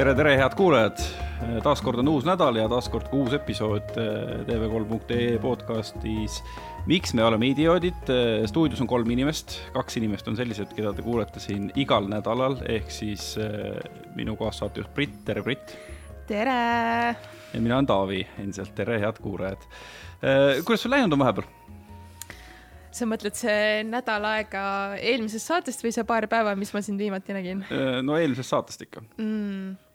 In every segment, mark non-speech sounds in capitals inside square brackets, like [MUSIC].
tere, tere, head kuulajad. taaskord on uus nädal ja taaskord ka uus episood eh, tv3.ee podcastis miks me oleme idioodid, eh, stuudios on kolm inimest, kaks inimest on sellised, keda te kuulete siin igal nädalal, ehk siis äh, minu kaassaatejuht Brit, tere Brit. tere. ja mina olen Taavi, endiselt tere, head kuulajad kuidas sul läinud on vahepeal? sa mõtled see nädal aega eelmisest saatest või see paar päeva, mis ma sind viimati nägin? no eelmisest saatest ikka mm..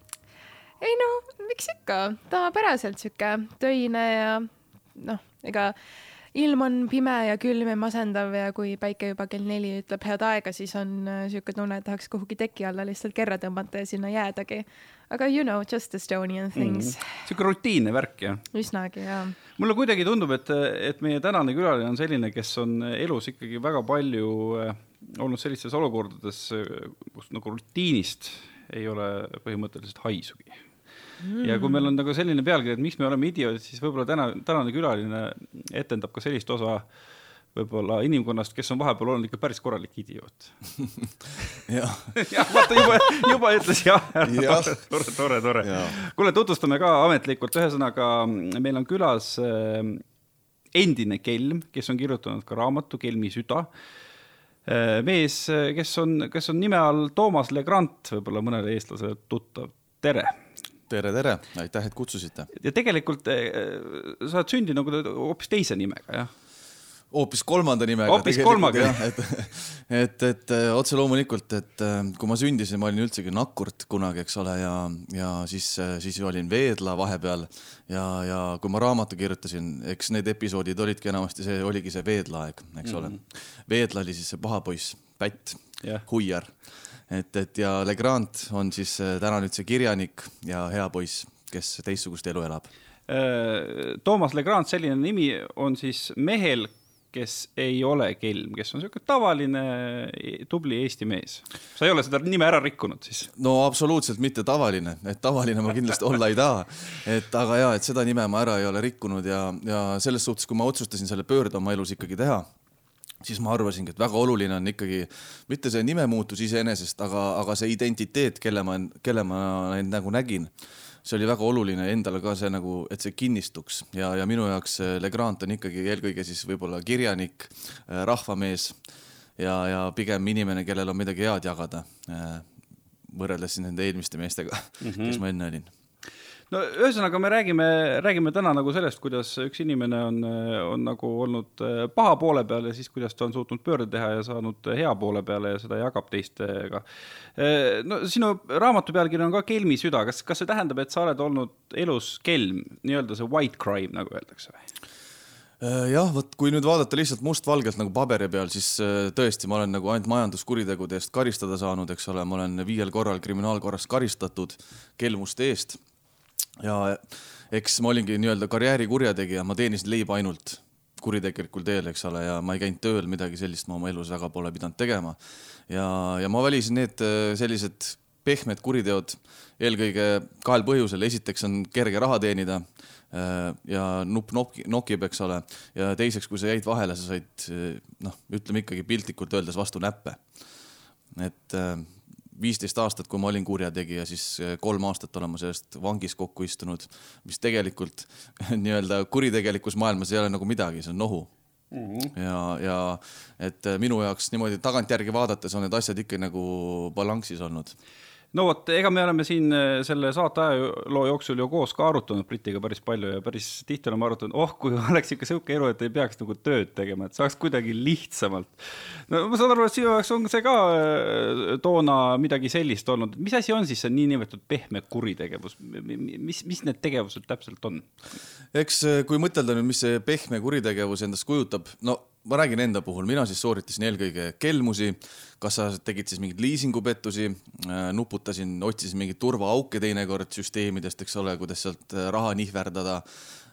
Ei no, miks ikka, tavapäraselt sihuke töine ja noh, ega ilm on pime ja külm ja masendav ja kui päike juba kell neli ütleb head aega, siis on äh, tunne, et tahaks kuhugi teki alla lihtsalt kerra tõmmata ja sinna jäädagi. aga you know, just Estonian things mm.. niisugune rutiinne värk, jah? üsnagi, jaa. mulle kuidagi tundub, et, et meie tänane külaline on selline, kes on elus ikkagi väga palju äh, olnud sellistes olukordades, kus nagu rutiinist ei ole põhimõtteliselt haisugi mm.. ja kui meil on nagu selline pealkiri, et miks me oleme idioodid, siis võib-olla täna, tänane külaline etendab ka sellist osa võib-olla inimkonnast, kes on vahepeal olnud ikka päris korralik idioot. [LAUGHS] jah [LAUGHS] ja, vaata juba, juba ütles jah ja., [LAUGHS] tore, tore, tore, tore. kuule, tutvustame ka ametlikult, ühesõnaga meil on külas äh, endine kelm, kes on kirjutanud ka raamatu Kelmi süda äh,. mees, kes on, kes on nime all Toomas Legrand, võib-olla mõnele eestlasele tuttav, tere tere, tere, aitäh, et kutsusite. ja tegelikult eh, sa oled sündinud nagu hoopis teise nimega, jah? hoopis kolmanda nimega. hoopis kolmaga. et, et, et otse loomulikult, et eh, kui ma sündisin, ma olin üldsegi nakkurt kunagi, eks ole, ja, ja siis, siis olin veedla vahepeal ja, ja kui ma raamatu kirjutasin, eks need episoodid olidki enamasti see, oligi see veedlaaeg, eks mm -hmm. ole. Veedla oli siis see paha poiss, pätt yeah., huiar et, et ja Legrand on siis äh, täna nüüd see kirjanik ja hea poiss, kes teistsugust elu elab. Äh, Toomas Legrand, selline nimi on siis mehel, kes ei ole kelm, kes on niisugune tavaline tubli Eesti mees. sa ei ole seda nime ära rikkunud siis? no absoluutselt mitte tavaline, et tavaline ma kindlasti olla ei taha. et aga ja, et seda nime ma ära ei ole rikkunud ja, ja selles suhtes, kui ma otsustasin selle pöörde oma elus ikkagi teha siis ma arvasingi, et väga oluline on ikkagi mitte see nimemuutus iseenesest, aga, aga see identiteet, kelle ma, kelle ma end nagu nägin. see oli väga oluline endale ka see nagu, et see kinnistuks ja, ja minu jaoks Legrand on ikkagi eelkõige siis võib-olla kirjanik, äh, rahvamees ja, ja pigem inimene, kellel on midagi head jagada. Äh, võrreldes siis nende eelmiste meestega mm, -hmm. kes ma enne olin no ühesõnaga, me räägime, räägime täna nagu sellest, kuidas üks inimene on, on nagu olnud äh, paha poole peal ja siis, kuidas ta on suutnud pöörde teha ja saanud hea poole peale ja seda jagab teistega. Äh, no sinu raamatu pealkiri on ka Kelmi süda, kas, kas see tähendab, et sa oled olnud elus kelm, nii-öelda see white crime, nagu öeldakse või? Äh, jah, vot kui nüüd vaadata lihtsalt mustvalgelt nagu paberi peal, siis tõesti, ma olen nagu ainult majanduskuritegude eest karistada saanud, eks ole, ma olen viiel korral kriminaalkorras karistatud kelmuste eest ja eks ma olingi nii-öelda karjääri kurjategija, ma teenisin leiba ainult kuritegelikul teel, eks ole, ja ma ei käinud tööl, midagi sellist ma oma elus väga pole pidanud tegema. ja, ja ma valisin need äh, sellised pehmed kuriteod eelkõige kahel põhjusel, esiteks on kerge raha teenida äh, ja nupp nokib, nokib, eks ole, ja teiseks, kui sa jäid vahele, sa said äh, noh, ütleme ikkagi piltlikult öeldes vastu näppe. et viisteist aastat, kui ma olin kurjategija, siis eh, kolm aastat olen ma sellest vangis kokku istunud, mis tegelikult [LAUGHS] nii-öelda kuritegelikus maailmas ei ole nagu midagi, see on nohu mm. -hmm. ja, ja et eh, minu jaoks niimoodi tagantjärgi vaadates on need asjad ikka nagu balansis olnud no vot, ega me oleme siin äh, selle saate ajaloo jooksul ju koos ka arutanud Britiga päris palju ja päris tihti oleme arutanud, oh, kui [LAUGHS] oleks ikka sihuke elu, et ei peaks nagu tööd tegema, et saaks kuidagi lihtsamalt. no ma saan aru, et sinu jaoks on see ka äh, toona midagi sellist olnud, mis asi on siis see niinimetatud pehme kuritegevus, mis, mis need tegevused täpselt on? eks äh, kui mõtelda nüüd, mis see pehme kuritegevus endast kujutab, no ma räägin enda puhul, mina siis sooritasin eelkõige kelmusi, kas sa tegid siis mingeid liisingupettusi, äh, nuputasin, otsisin mingeid turvaauke teinekord süsteemidest, eks ole, kuidas sealt äh, raha nihverdada.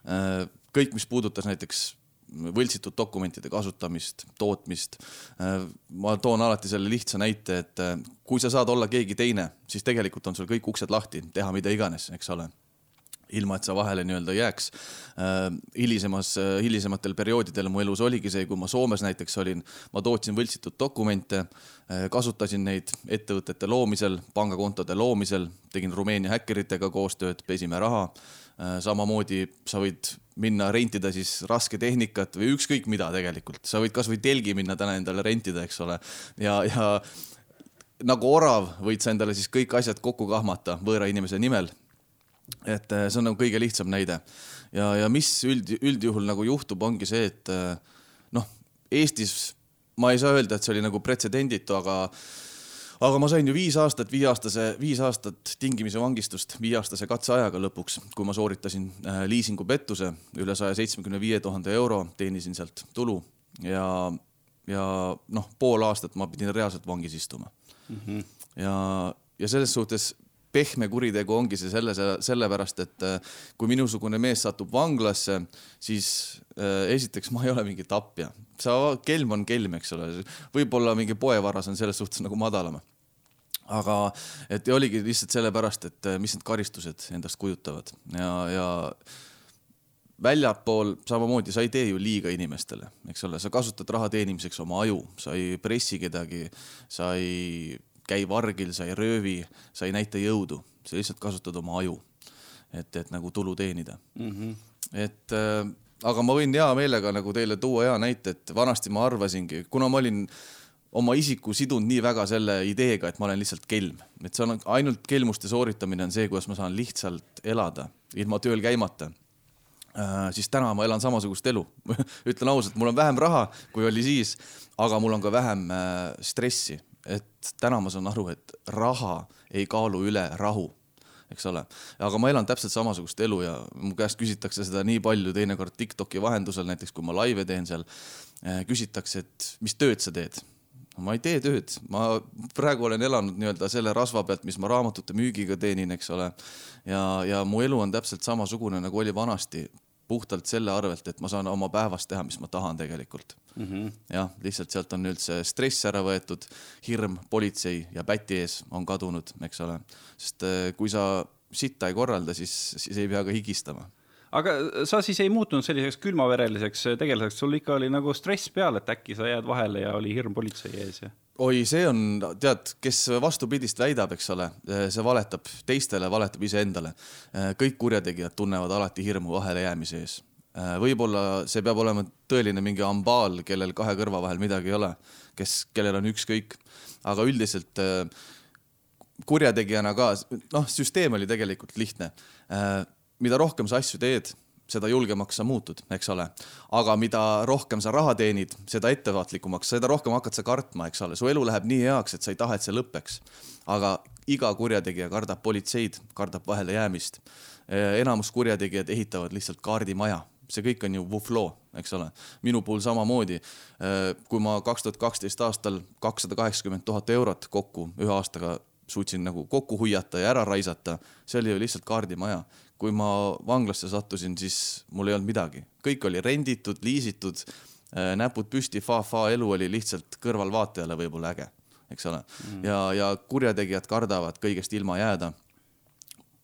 Äh, kõik, mis puudutas näiteks võltsitud dokumentide kasutamist, tootmist. ma toon alati selle lihtsa näite, et kui sa saad olla keegi teine, siis tegelikult on sul kõik uksed lahti, teha mida iganes, eks ole ilma et sa vahele nii-öelda jääks. hilisemas, hilisematel perioodidel mu elus oligi see, kui ma Soomes näiteks olin, ma tootsin võltsitud dokumente, kasutasin neid ettevõtete loomisel, pangakontode loomisel, tegin Rumeenia häkkeritega koostööd, pesime raha. samamoodi sa võid minna rentida siis rasketehnikat või ükskõik mida tegelikult, sa võid kasvõi telgi minna täna endale rentida, eks ole, ja, ja nagu orav võid sa endale siis kõik asjad kokku kahmata võõra inimese nimel et äh, see on nagu kõige lihtsam näide ja, ja mis üld, üldjuhul nagu juhtub, ongi see, et äh, noh, Eestis ma ei saa öelda, et see oli nagu pretsedenditu, aga aga ma sain ju viis aastat, viieaastase, viis aastat tingimise vangistust viieaastase katseajaga lõpuks, kui ma sooritasin äh, liisingupettuse üle saja seitsmekümne viie tuhande euro, teenisin sealt tulu ja, ja noh, pool aastat ma pidin reaalselt vangis istuma mm. -hmm. ja, ja selles suhtes pehme kuritegu ongi see selle, sellepärast, et äh, kui minusugune mees satub vanglasse, siis äh, esiteks ma ei ole mingi tapja, sa, kelm on kelm, eks ole, võib-olla mingi poevaras on selles suhtes nagu madalam aga et oligi lihtsalt sellepärast, et äh, mis need karistused endast kujutavad. Ja, ja väljapool samamoodi, sa ei tee ju liiga inimestele, eks ole, sa kasutad raha teenimiseks oma aju, sa ei pressi kedagi, sa ei käi vargil, sa ei röövi, sa ei näita jõudu, sa lihtsalt kasutad oma aju, et, et nagu tulu teenida mm. -hmm. et äh, aga ma võin hea meelega nagu teile tuua hea näite, et vanasti ma arvasingi, kuna ma olin oma isiku sidunud nii väga selle ideega, et ma olen lihtsalt kelm, et see on ainult kelmuste sooritamine on see, kuidas ma saan lihtsalt elada ilma tööl käimata äh,. siis täna ma elan samasugust elu [LAUGHS] ütlen ausalt, mul on vähem raha, kui oli siis, aga mul on ka vähem äh, stressi et täna ma saan aru, et raha ei kaalu üle rahu, eks ole. aga ma elan täpselt samasugust elu ja mu käest küsitakse seda nii palju, teinekord Tiktoki vahendusel, näiteks kui ma laive teen seal, eh, küsitakse, et mis tööd sa teed ma ei tee tööd, ma praegu olen elanud nii-öelda selle rasva pealt, mis ma raamatute müügiga teenin, eks ole. ja, ja mu elu on täpselt samasugune nagu oli vanasti puhtalt selle arvelt, et ma saan oma päevast teha, mis ma tahan tegelikult mm -hmm.. jah, lihtsalt sealt on üldse stress ära võetud, hirm politsei ja päti ees on kadunud, eks ole. sest äh, kui sa sitta ei korralda, siis, siis ei pea ka higistama aga sa siis ei muutunud selliseks külmavereliseks tegelaseks, sul ikka oli nagu stress peal, et äkki sa jääd vahele ja oli hirm politsei ees ja? Oi, see on, tead, kes vastupidist väidab, eks ole, see valetab teistele, valetab iseendale. kõik kurjategijad tunnevad alati hirmu vahelejäämise ees. võib-olla see peab olema tõeline mingi ambaal, kellel kahe kõrva vahel midagi ei ole, kes, kellel on ükskõik, aga üldiselt kurjategijana ka, noh, süsteem oli tegelikult lihtne. mida rohkem sa asju teed seda julgemaks sa muutud, eks ole. aga mida rohkem sa raha teenid, seda ettevaatlikumaks, seda rohkem hakkad sa kartma, eks ole, su elu läheb nii heaks, et sa ei taha, et see lõpeks. aga iga kurjategija kardab politseid, kardab vahelejäämist. enamus kurjategijad ehitavad lihtsalt kaardimaja see kõik on ju vufloo, eks ole. minu puhul samamoodi. kui ma kaks tuhat kaksteist aastal kakssada kaheksakümmend tuhat eurot kokku ühe aastaga suutsin nagu kokku huiata ja ära raisata, see oli ju lihtsalt kaardimaja kui ma vanglasse sattusin, siis mul ei olnud midagi, kõik oli renditud, liisitud, äh, näpud püsti fa,, fa-fa elu oli lihtsalt kõrvalvaatajale võib-olla äge, eks ole mm.. ja, ja kurjategijad kardavad kõigest ilma jääda.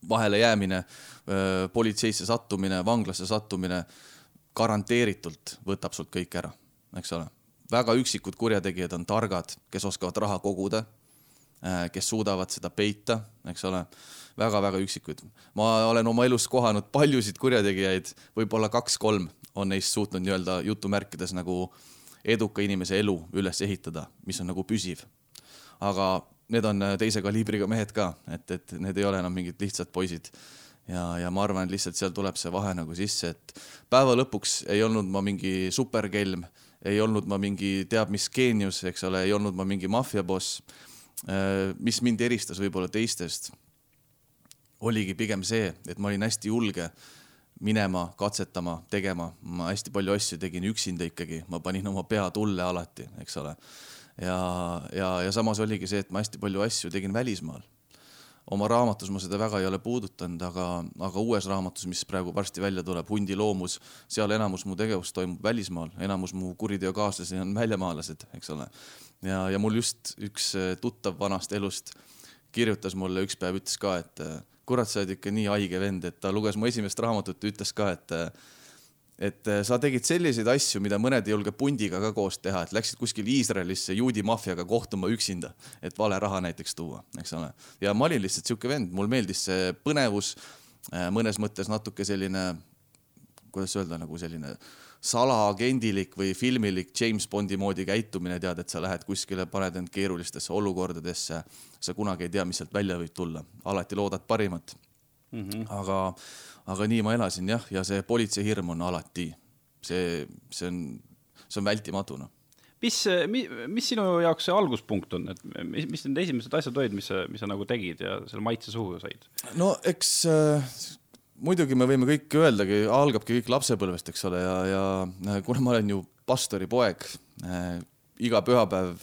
vahele jäämine, äh, politseisse sattumine, vanglasse sattumine garanteeritult võtab sult kõik ära, eks ole. väga üksikud kurjategijad on targad, kes oskavad raha koguda, äh, kes suudavad seda peita, eks ole väga-väga üksikud. ma olen oma elus kohanud paljusid kurjategijaid, võib-olla kaks-kolm on neist suutnud nii-öelda jutumärkides nagu eduka inimese elu üles ehitada, mis on nagu püsiv. aga need on teise kaliibriga mehed ka, et, et need ei ole enam mingid lihtsad poisid. ja, ja ma arvan, et lihtsalt seal tuleb see vahe nagu sisse, et päeva lõpuks ei olnud ma mingi superkelm, ei olnud ma mingi teab mis geenius, eks ole, ei olnud ma mingi maffiaboss mis mind eristas võib-olla teistest, oligi pigem see, et ma olin hästi julge minema, katsetama, tegema, ma hästi palju asju tegin üksinda ikkagi, ma panin oma pea tulle alati, eks ole. ja, ja, ja samas oligi see, et ma hästi palju asju tegin välismaal. oma raamatus ma seda väga ei ole puudutanud, aga, aga uues raamatus, mis praegu varsti välja tuleb, Hundi loomus, seal enamus mu tegevus toimub välismaal, enamus mu kuriteokaaslasi on väljamaalased, eks ole. ja, ja mul just üks tuttav vanast elust kirjutas mulle üks päev, ütles ka, et kurat, sa oled ikka nii haige vend, et ta luges mu esimest raamatut ja ütles ka, et et sa tegid selliseid asju, mida mõned ei julge pundiga ka koos teha, et läksid kuskil Iisraelisse juudi maffiaga kohtuma üksinda, et vale raha näiteks tuua, eks ole. ja ma olin lihtsalt sihuke vend, mulle meeldis see põnevus, mõnes mõttes natuke selline, kuidas öelda, nagu selline salaagendilik või filmilik James Bondi moodi käitumine, tead, et sa lähed kuskile, paned end keerulistesse olukordadesse. sa kunagi ei tea, mis sealt välja võib tulla, alati loodad parimat mm. -hmm. aga, aga nii ma elasin jah, ja see politsei hirm on alati, see, see on, see on vältimatu noh mis, mis sinu jaoks see alguspunkt on, et mis, mis need esimesed asjad olid, mis sa, mis sa nagu tegid ja selle maitse suhu said? no eks muidugi me võime kõik öeldagi, algabki kõik lapsepõlvest, eks ole, ja, ja äh, kuna ma olen ju pastori poeg äh,, iga pühapäev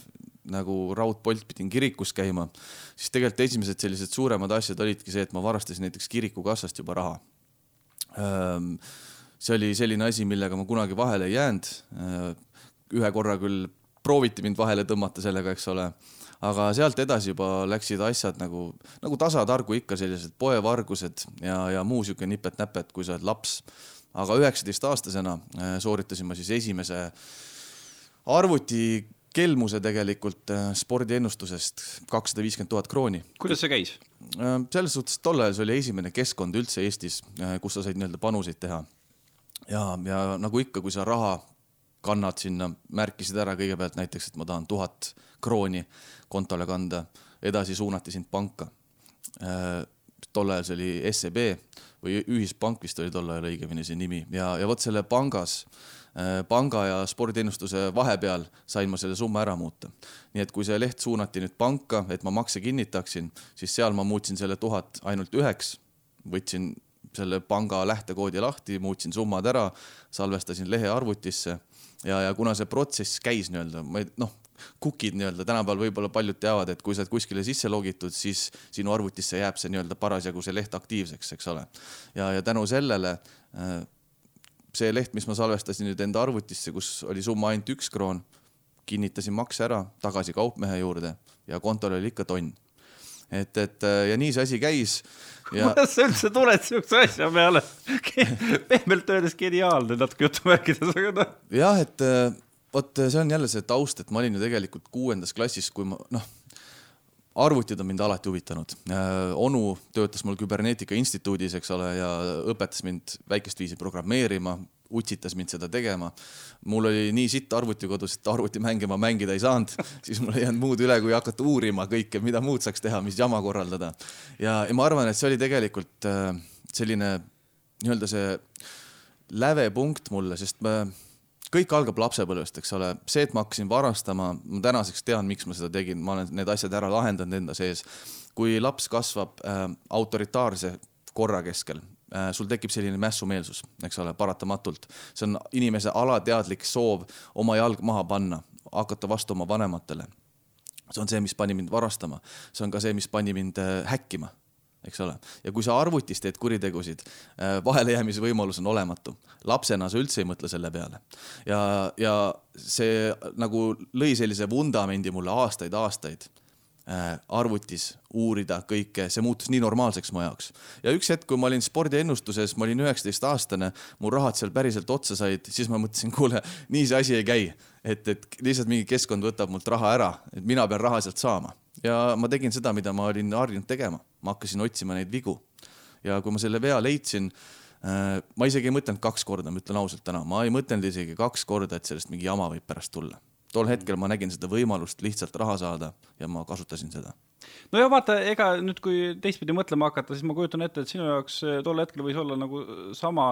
nagu raudpolt pidin kirikus käima, siis tegelikult esimesed sellised suuremad asjad olidki see, et ma varastasin näiteks kirikukassast juba raha ähm,. see oli selline asi, millega ma kunagi vahele ei jäänud äh,. ühe korra küll prooviti mind vahele tõmmata sellega, eks ole aga sealt edasi juba läksid asjad nagu, nagu tasatargu ikka sellised poevargused ja, ja muu sihuke nipet-näpet, kui sa oled laps. aga üheksateistaastasena äh, sooritasin ma siis esimese arvuti kelmuse tegelikult äh, spordiennustusest kakssada viiskümmend tuhat krooni. kuidas see käis? Äh, selles suhtes tol ajal see oli esimene keskkond üldse Eestis, kus sa said nii-öelda panuseid teha. ja, ja nagu ikka, kui sa raha kannad sinna, märkisid ära kõigepealt näiteks, et ma tahan tuhat krooni kontole kanda, edasi suunati sind panka. Äh, tol ajal see oli SEB või Ühispank vist oli tol ajal õigemini see nimi ja, ja vot selle pangas, äh, panga ja spordiennustuse vahepeal sain ma selle summa ära muuta. nii et kui see leht suunati nüüd panka, et ma makse kinnitaksin, siis seal ma muutsin selle tuhat ainult üheks, võtsin selle panga lähtekoodi lahti, muutsin summad ära, salvestasin lehe arvutisse ja, ja kuna see protsess käis nii-öelda, ma ei noh, cookid nii-öelda tänapäeval võib-olla paljud teavad, et kui sa oled kuskile sisse logitud, siis sinu arvutisse jääb see nii-öelda parasjagu see leht aktiivseks, eks ole. ja, ja tänu sellele äh, see leht, mis ma salvestasin nüüd enda arvutisse, kus oli summa ainult üks kroon, kinnitasin makse ära tagasi kaupmehe juurde ja kontol oli ikka tonn et, et ja nii see asi käis ja.... [LAUGHS] kuidas sa üldse tuled siukse asja peale [LAUGHS] pehmelt öeldes geniaalne natuke jutumärkides, aga noh. jah, et vot see on jälle see taust, et ma olin ju tegelikult kuuendas klassis, kui ma noh, arvutid on mind alati huvitanud. Äh, onu töötas mul küberneetika instituudis, eks ole, ja õpetas mind väikest viisi programmeerima, utsitas mind seda tegema. mul oli nii sitt arvuti kodus, et arvutimänge ma mängida ei saanud, [LAUGHS] siis mul ei jäänud muud üle, kui hakata uurima kõike, mida muud saaks teha, mis jama korraldada. ja, ja ma arvan, et see oli tegelikult äh, selline nii-öelda see lävepunkt mulle, sest ma kõik algab lapsepõlvest, eks ole, see, et ma hakkasin varastama, ma tänaseks tean, miks ma seda tegin, ma olen need asjad ära lahendanud enda sees. kui laps kasvab äh, autoritaarse korra keskel sul tekib selline mässumeelsus, eks ole, paratamatult. see on inimese alateadlik soov oma jalg maha panna, hakata vastu oma vanematele. see on see, mis pani mind varastama, see on ka see, mis pani mind äh, häkkima eks ole. ja kui sa arvutis teed kuritegusid, äh, vahelejäämise võimalus on olematu. lapsena sa üldse ei mõtle selle peale. ja, ja see nagu lõi sellise vundamendi mulle aastaid-aastaid äh, arvutis uurida kõike, see muutus nii normaalseks mu jaoks. ja üks hetk, kui ma olin spordiennustuses, ma olin üheksateistaastane, mu rahad seal päriselt otsa said, siis ma mõtlesin, kuule, nii see asi ei käi. et, et lihtsalt mingi keskkond võtab mult raha ära, et mina pean raha sealt saama ja ma tegin seda, mida ma olin harjunud tegema, ma hakkasin otsima neid vigu. ja kui ma selle vea leidsin äh,, ma isegi ei mõtelnud kaks korda, ma ütlen ausalt täna, ma ei mõtelnud isegi kaks korda, et sellest mingi jama võib pärast tulla. Tol hetkel ma nägin seda võimalust lihtsalt raha saada ja ma kasutasin seda no ja vaata, ega nüüd, kui teistpidi mõtlema hakata, siis ma kujutan ette, et sinu jaoks tol hetkel võis olla nagu sama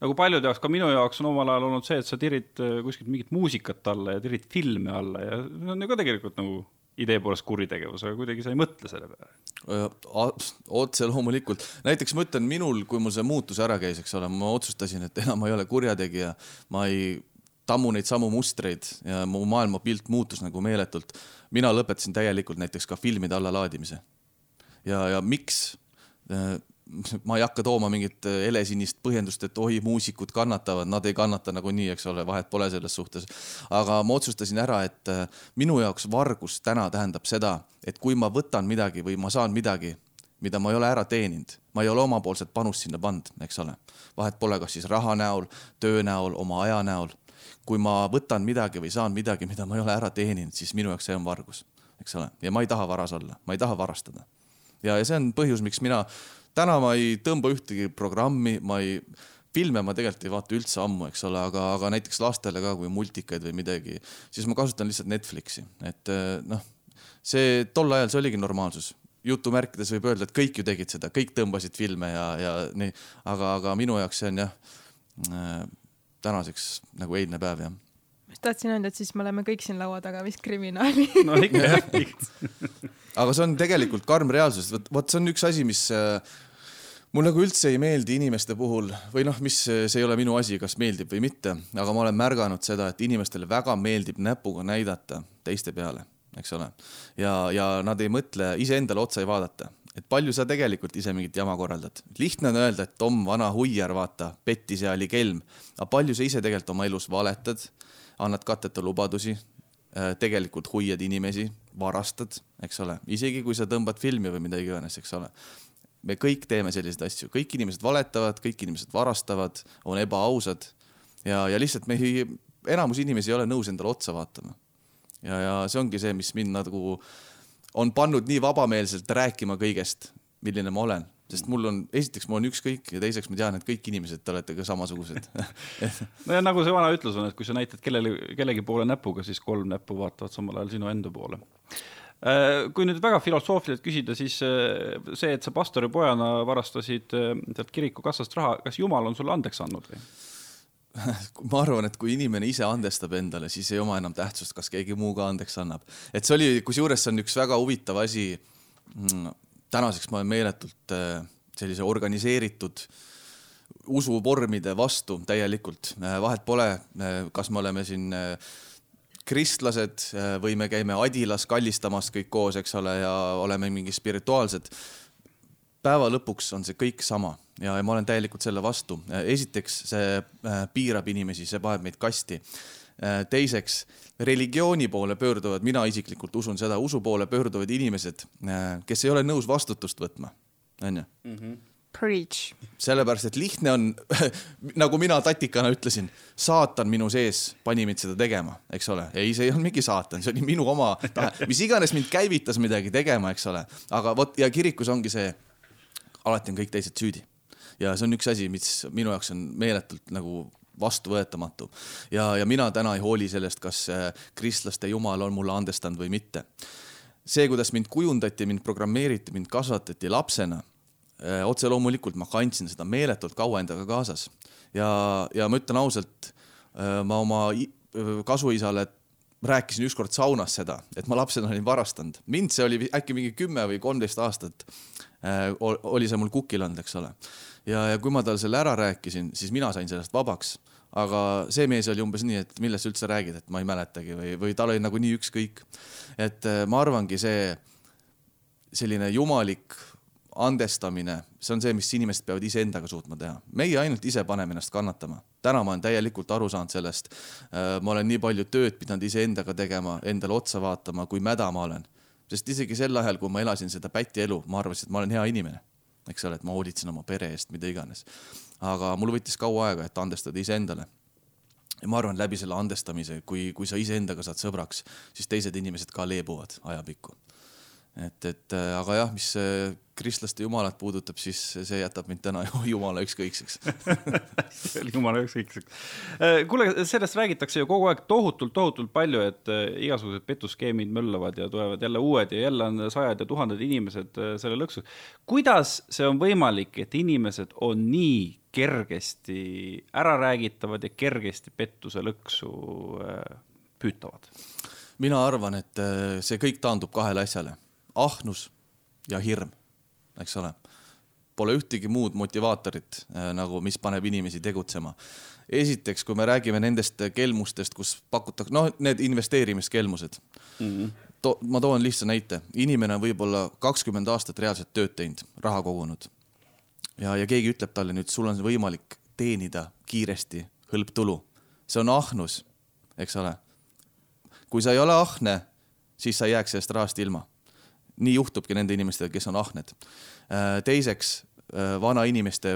nagu paljude jaoks, ka minu jaoks on omal ajal olnud see, et sa tirid kuskilt mingit muusikat alla ja tirid filme alla ja see on ju ka tegelikult nagu idee poolest kuritegevus, aga kuidagi sa ei mõtle selle peale. otse loomulikult, näiteks ma ütlen, minul, kui mul see muutus ära käis, eks ole, ma otsustasin, et enam ma ei ole kurjategija, ma ei tammu neid samu mustreid ja mu maailmapilt muutus nagu meeletult. mina lõpetasin täielikult näiteks ka filmide allalaadimise. ja, ja miks? ma ei hakka tooma mingit äh, helesinist põhjendust, et oi, muusikud kannatavad, nad ei kannata nagunii, eks ole, vahet pole selles suhtes. aga ma otsustasin ära, et äh, minu jaoks vargus täna tähendab seda, et kui ma võtan midagi või ma saan midagi, mida ma ei ole ära teeninud, ma ei ole omapoolset panust sinna pannud, eks ole. vahet pole, kas siis raha näol, töö näol, oma aja näol. Kui ma võtan midagi või saan midagi, mida ma ei ole ära teeninud, siis minu jaoks see on vargus, eks ole, ja ma ei taha varas olla, ma ei taha varastada. ja, ja see on põhjus, miks mina, täna ma ei tõmba ühtegi programmi, ma ei filme ma tegelikult ei vaata üldse ammu, eks ole, aga, aga näiteks lastele ka, kui multikaid või midagi, siis ma kasutan lihtsalt Netflixi, et eh, noh, see tol ajal see oligi normaalsus. jutumärkides võib öelda, et kõik ju tegid seda, kõik tõmbasid filme ja, ja nii, aga, aga minu jaoks see on jah äh,, tänaseks nagu eilne päev jah. Ma just tahtsin öelda, et siis me oleme kõik siin laua taga vist kriminaali [LAUGHS] no ikka, [LAUGHS] aga see on tegelikult karm reaalsus, vot, vot see on üks asi, mis äh, mul nagu üldse ei meeldi inimeste puhul või noh, mis, see ei ole minu asi, kas meeldib või mitte, aga ma olen märganud seda, et inimestele väga meeldib näpuga näidata teiste peale, eks ole. ja, ja nad ei mõtle, iseendale otsa ei vaadata, et palju sa tegelikult ise mingit jama korraldad. lihtne on öelda, et Tom, vana huiar, vaata, pettis ja oli kelm. aga palju sa ise tegelikult oma elus valetad, annad katteta lubadusi, äh, tegelikult hoiad inimesi, varastad, eks ole, isegi kui sa tõmbad filmi või mida iganes, eks ole me kõik teeme selliseid asju, kõik inimesed valetavad, kõik inimesed varastavad, on ebaausad ja, ja lihtsalt me ei, enamus inimesi ei ole nõus endale otsa vaatama. ja, ja see ongi see, mis mind nagu on pannud nii vabameelselt rääkima kõigest, milline ma olen, sest mul on, esiteks mul on ükskõik ja teiseks ma tean, et kõik inimesed, te olete ka samasugused. [LAUGHS] No ja nagu see vana ütlus on, et kui sa näitad kellele, kellegi poole näpuga, siis kolm näppu vaatavad samal ajal sinu enda poole. Äh, kui nüüd väga filosoofiliselt küsida, siis äh, see, et sa pastoripojana varastasid äh, sealt kiriku kassast raha, kas Jumal on sulle andeks andnud või? [LAUGHS] ma arvan, et kui inimene ise andestab endale, siis ei oma enam tähtsust, kas keegi muu ka andeks annab. et see oli, kusjuures see on üks väga huvitav asi. Mm, tänaseks ma olen meeletult sellise organiseeritud usuvormide vastu täielikult. vahet pole, kas me oleme siin kristlased äh, või me käime Adilas kallistamas kõik koos, eks ole, ja oleme mingi spirituaalsed. Päeva lõpuks on see kõik sama ja, ja ma olen täielikult selle vastu. Äh, esiteks, see äh, piirab inimesi, see paneb meid kasti. teiseks, religiooni poole pöörduvad, mina isiklikult usun seda, usu poole pöörduvad inimesed, kes ei ole nõus vastutust võtma, onju mhm. Preach. sellepärast, et lihtne on [LAUGHS] nagu mina tatikana ütlesin, saatan minu sees pani mind seda tegema, eks ole. ei, see ei olnud mingi saatan, see oli minu oma [LAUGHS] tahe, mis iganes mind käivitas midagi tegema, eks ole. aga vot ja kirikus ongi see, alati on kõik teised süüdi. ja see on üks asi, mis minu jaoks on meeletult nagu vastuvõetamatu. ja, ja mina täna ei hooli sellest, kas äh, kristlaste jumal on mulle andestanud või mitte. see, kuidas mind kujundati, mind programmeeriti, mind kasvatati lapsena Äh, otse loomulikult ma kandsin seda meeletult kaua endaga kaasas ja, ja ma ütlen ausalt, äh, ma oma kasuisale rääkisin ükskord saunas seda, et ma lapsena olin varastanud. mind see oli äkki mingi kümme või kolmteist aastat oli see mul kukil olnud, eks ole. ja, ja kui ma talle selle ära rääkisin, siis mina sain sellest vabaks. aga see mees oli umbes nii, et millest sa üldse räägid, et ma ei mäletagi või, või tal oli nagunii ükskõik. et ma arvangi, see selline jumalik andestamine, see on see, mis inimesed peavad iseendaga suutma teha. meie ainult ise paneme ennast kannatama. täna ma olen täielikult aru saanud sellest. Äh, ma olen nii palju tööd pidanud iseendaga tegema, endale otsa vaatama, kui mäda ma olen. Sest isegi sel ajal, kui ma elasin seda päti elu, ma arvasin, et ma olen hea inimene. eks ole, et ma hoolitsen oma pere eest, mida iganes. aga mul võttis kaua aega, et andestada iseendale ja ma arvan, läbi selle andestamise, kui, kui sa iseendaga saad sõbraks, siis teised inimesed ka leebuvad ajapikku et, et aga jah, mis kristlaste jumalat puudutab, siis see jätab mind täna [LAUGHS] jumala ükskõikseks [LAUGHS] jumala ükskõikseks. Äh, kuule, sellest räägitakse ju kogu aeg tohutult, tohutult palju, et igasugused petuskeemid möllavad ja tulevad jälle uued ja jälle on sajad ja tuhanded inimesed selle lõksus. kuidas see on võimalik, et inimesed on nii kergesti äraräägitavad ja kergesti pettuse lõksu püütavad? mina arvan, et see kõik taandub kahele asjale ahnus ja hirm, eks ole. Pole ühtegi muud motivaatorit äh, nagu, mis paneb inimesi tegutsema. esiteks, kui me räägime nendest kelmustest, kus pakutakse, noh, need investeerimiskelmused mm. -hmm. To, ma toon lihtsa näite, inimene on võib-olla kakskümmend aastat reaalselt tööd teinud, raha kogunud. ja, ja keegi ütleb talle nüüd, sul on võimalik teenida kiiresti hõlptulu. see on ahnus, eks ole. kui sa ei ole ahne, siis sa ei jääks sellest rahast ilma nii juhtubki nende inimestega, kes on ahned. teiseks, vanainimeste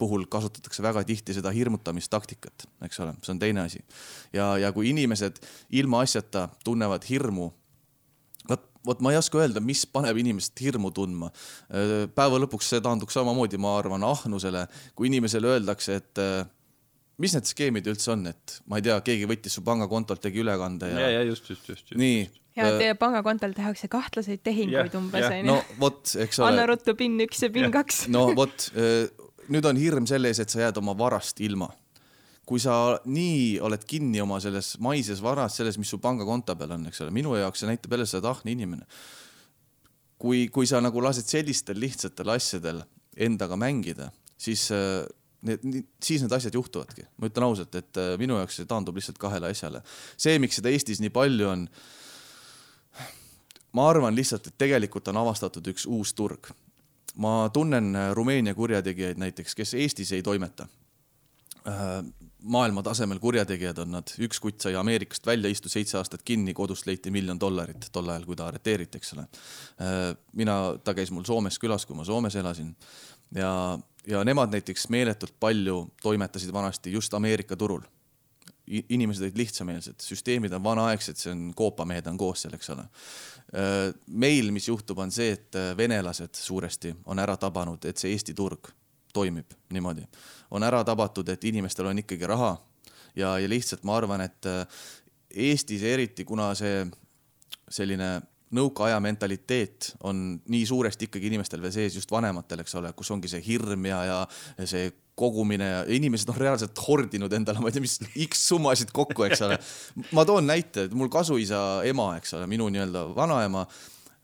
puhul kasutatakse väga tihti seda hirmutamistaktikat, eks ole, see on teine asi. ja, ja kui inimesed ilmaasjata tunnevad hirmu, vot, vot ma ei oska öelda, mis paneb inimest hirmu tundma. päeva lõpuks see taanduks samamoodi, ma arvan, ahnusele, kui inimesele öeldakse, et mis need skeemid üldse on, et ma ei tea, keegi võttis su pangakontolt, tegi ülekande ja. ja, ja just, just, just, just. nii. ja teie pangakontol tehakse kahtlaseid tehinguid umbes onju. no vot, eks ole. anna ruttu PIN üks ja PIN kaks. no vot, nüüd on hirm selle ees, et sa jääd oma varast ilma. kui sa nii oled kinni oma selles maises varas, selles, mis su pangakonto peal on, eks ole, minu jaoks see näitab jälle seda tahne inimene. kui, kui sa nagu lased sellistel lihtsatel asjadel endaga mängida, siis need, siis need asjad juhtuvadki. ma ütlen ausalt, et äh, minu jaoks see taandub lihtsalt kahele asjale. see, miks seda Eestis nii palju on, ma arvan lihtsalt, et tegelikult on avastatud üks uus turg. ma tunnen äh, Rumeenia kurjategijaid näiteks, kes Eestis ei toimeta. Äh, maailma tasemel kurjategijad on nad, üks kutt sai Ameerikast välja, istus seitse aastat kinni, kodust leiti miljon dollarit tol ajal, kui ta arreteeriti, eks ole. mina, ta käis mul Soomes külas, kui ma Soomes elasin ja ja nemad näiteks meeletult palju toimetasid vanasti just Ameerika turul. inimesed olid lihtsameelsed, süsteemid on vanaaegsed, see on koopamehed on koos seal, eks ole. meil, mis juhtub, on see, et venelased suuresti on ära tabanud, et see Eesti turg toimib niimoodi. on ära tabatud, et inimestel on ikkagi raha ja, ja lihtsalt ma arvan, et Eestis eriti, kuna see selline nõukaaja mentaliteet on nii suuresti ikkagi inimestel veel sees, just vanematel, eks ole, kus ongi see hirm ja, ja see kogumine ja inimesed on reaalselt hordinud endale, ma ei tea, mis X summasid kokku, eks ole. ma toon näite, et mul kasuisa ema, eks ole, minu nii-öelda vanaema,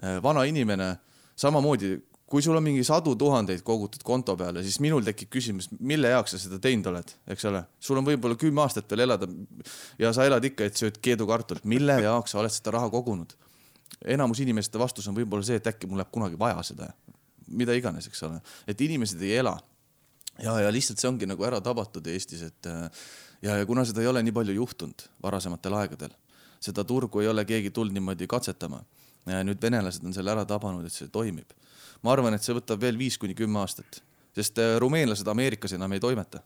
eh, vana inimene, samamoodi kui sul on mingi sadu tuhandeid kogutud konto peale, siis minul tekib küsimus, mille jaoks sa seda teinud oled, eks ole. sul on võib-olla kümme aastat veel elada ja sa elad ikka, et sööd keedukartulit, mille jaoks sa oled seda raha kogunud enamus inimeste vastus on võib-olla see, et äkki mul läheb kunagi vaja seda, mida iganes, eks ole, et inimesed ei ela. ja, ja lihtsalt see ongi nagu ära tabatud Eestis, et ja, ja kuna seda ei ole nii palju juhtunud varasematel aegadel, seda turgu ei ole keegi tulnud niimoodi katsetama. nüüd venelased on selle ära tabanud, et see toimib. ma arvan, et see võtab veel viis kuni kümme aastat, sest äh, rumeenlased Ameerikas enam ei toimeta.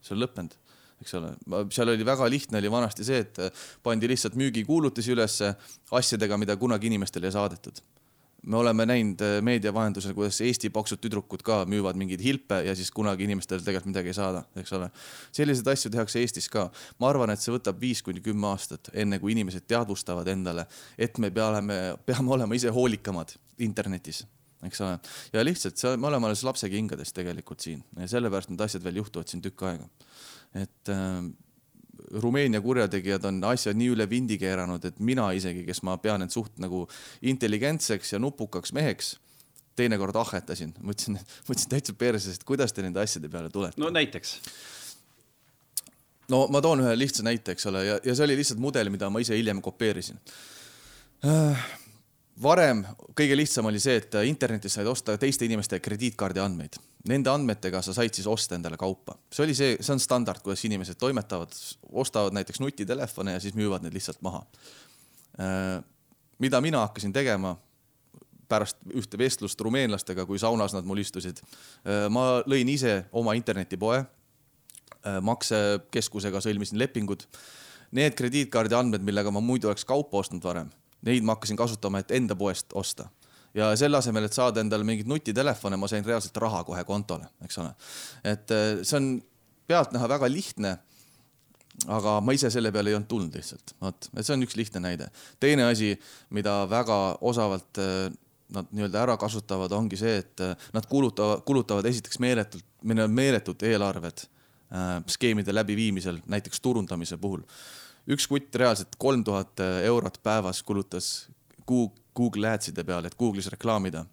see on lõppenud eks ole, seal oli väga lihtne, oli vanasti see, et pandi lihtsalt müügikuulutusi ülesse asjadega, mida kunagi inimestele ei saadetud. me oleme näinud äh, meedia vahendusel, kuidas Eesti paksud tüdrukud ka müüvad mingeid hilpe ja siis kunagi inimestele tegelikult midagi ei saada, eks ole. selliseid asju tehakse Eestis ka. ma arvan, et see võtab viis kuni kümme aastat, enne kui inimesed teadvustavad endale, et me peame, peame olema ise hoolikamad internetis eks ole, ja lihtsalt see, me oleme alles lapse kingades tegelikult siin. Ja sellepärast need asjad veel juhtuvad siin tükk aega. Et äh, Rumeenia kurjategijad on asja nii üle vindi keeranud, et mina isegi, kes ma pean end suht nagu intelligentseks ja nupukaks meheks, teinekord ahhetasin, mõtlesin, mõtlesin täitsa perses, et kuidas te nende asjade peale tulete. no näiteks? no ma toon ühe lihtsa näite, eks ole, ja, ja see oli lihtsalt mudel, mida ma ise hiljem kopeerisin. Äh, varem kõige lihtsam oli see, et internetis said osta teiste inimeste krediitkaardi andmeid. Nende andmetega sa said siis osta endale kaupa. see oli see, see on standard, kuidas inimesed toimetavad, ostavad näiteks nutitelefone ja siis müüvad need lihtsalt maha. Äh, mida mina hakkasin tegema pärast ühte vestlust rumeenlastega, kui saunas nad mul istusid, äh, ma lõin ise oma internetipoe, äh, maksekeskusega sõlmisin lepingud. Need krediitkaardi andmed, millega ma muidu oleks kaupa ostnud varem neid ma hakkasin kasutama, et enda poest osta ja selle asemel, et saada endale mingeid nutitelefone, ma sain reaalselt raha kohe kontole, eks ole. et äh, see on pealtnäha väga lihtne. aga ma ise selle peale ei olnud tulnud lihtsalt, vot, et see on üks lihtne näide. teine asi, mida väga osavalt äh, nad nii-öelda ära kasutavad, ongi see, et äh, nad kulutavad, kulutavad esiteks meeletult, meil on meeletud eelarved skeemide läbiviimisel, näiteks turundamise puhul üks kutt reaalselt kolm tuhat eurot päevas kulutas Google Adside peale, et Google'is reklaamida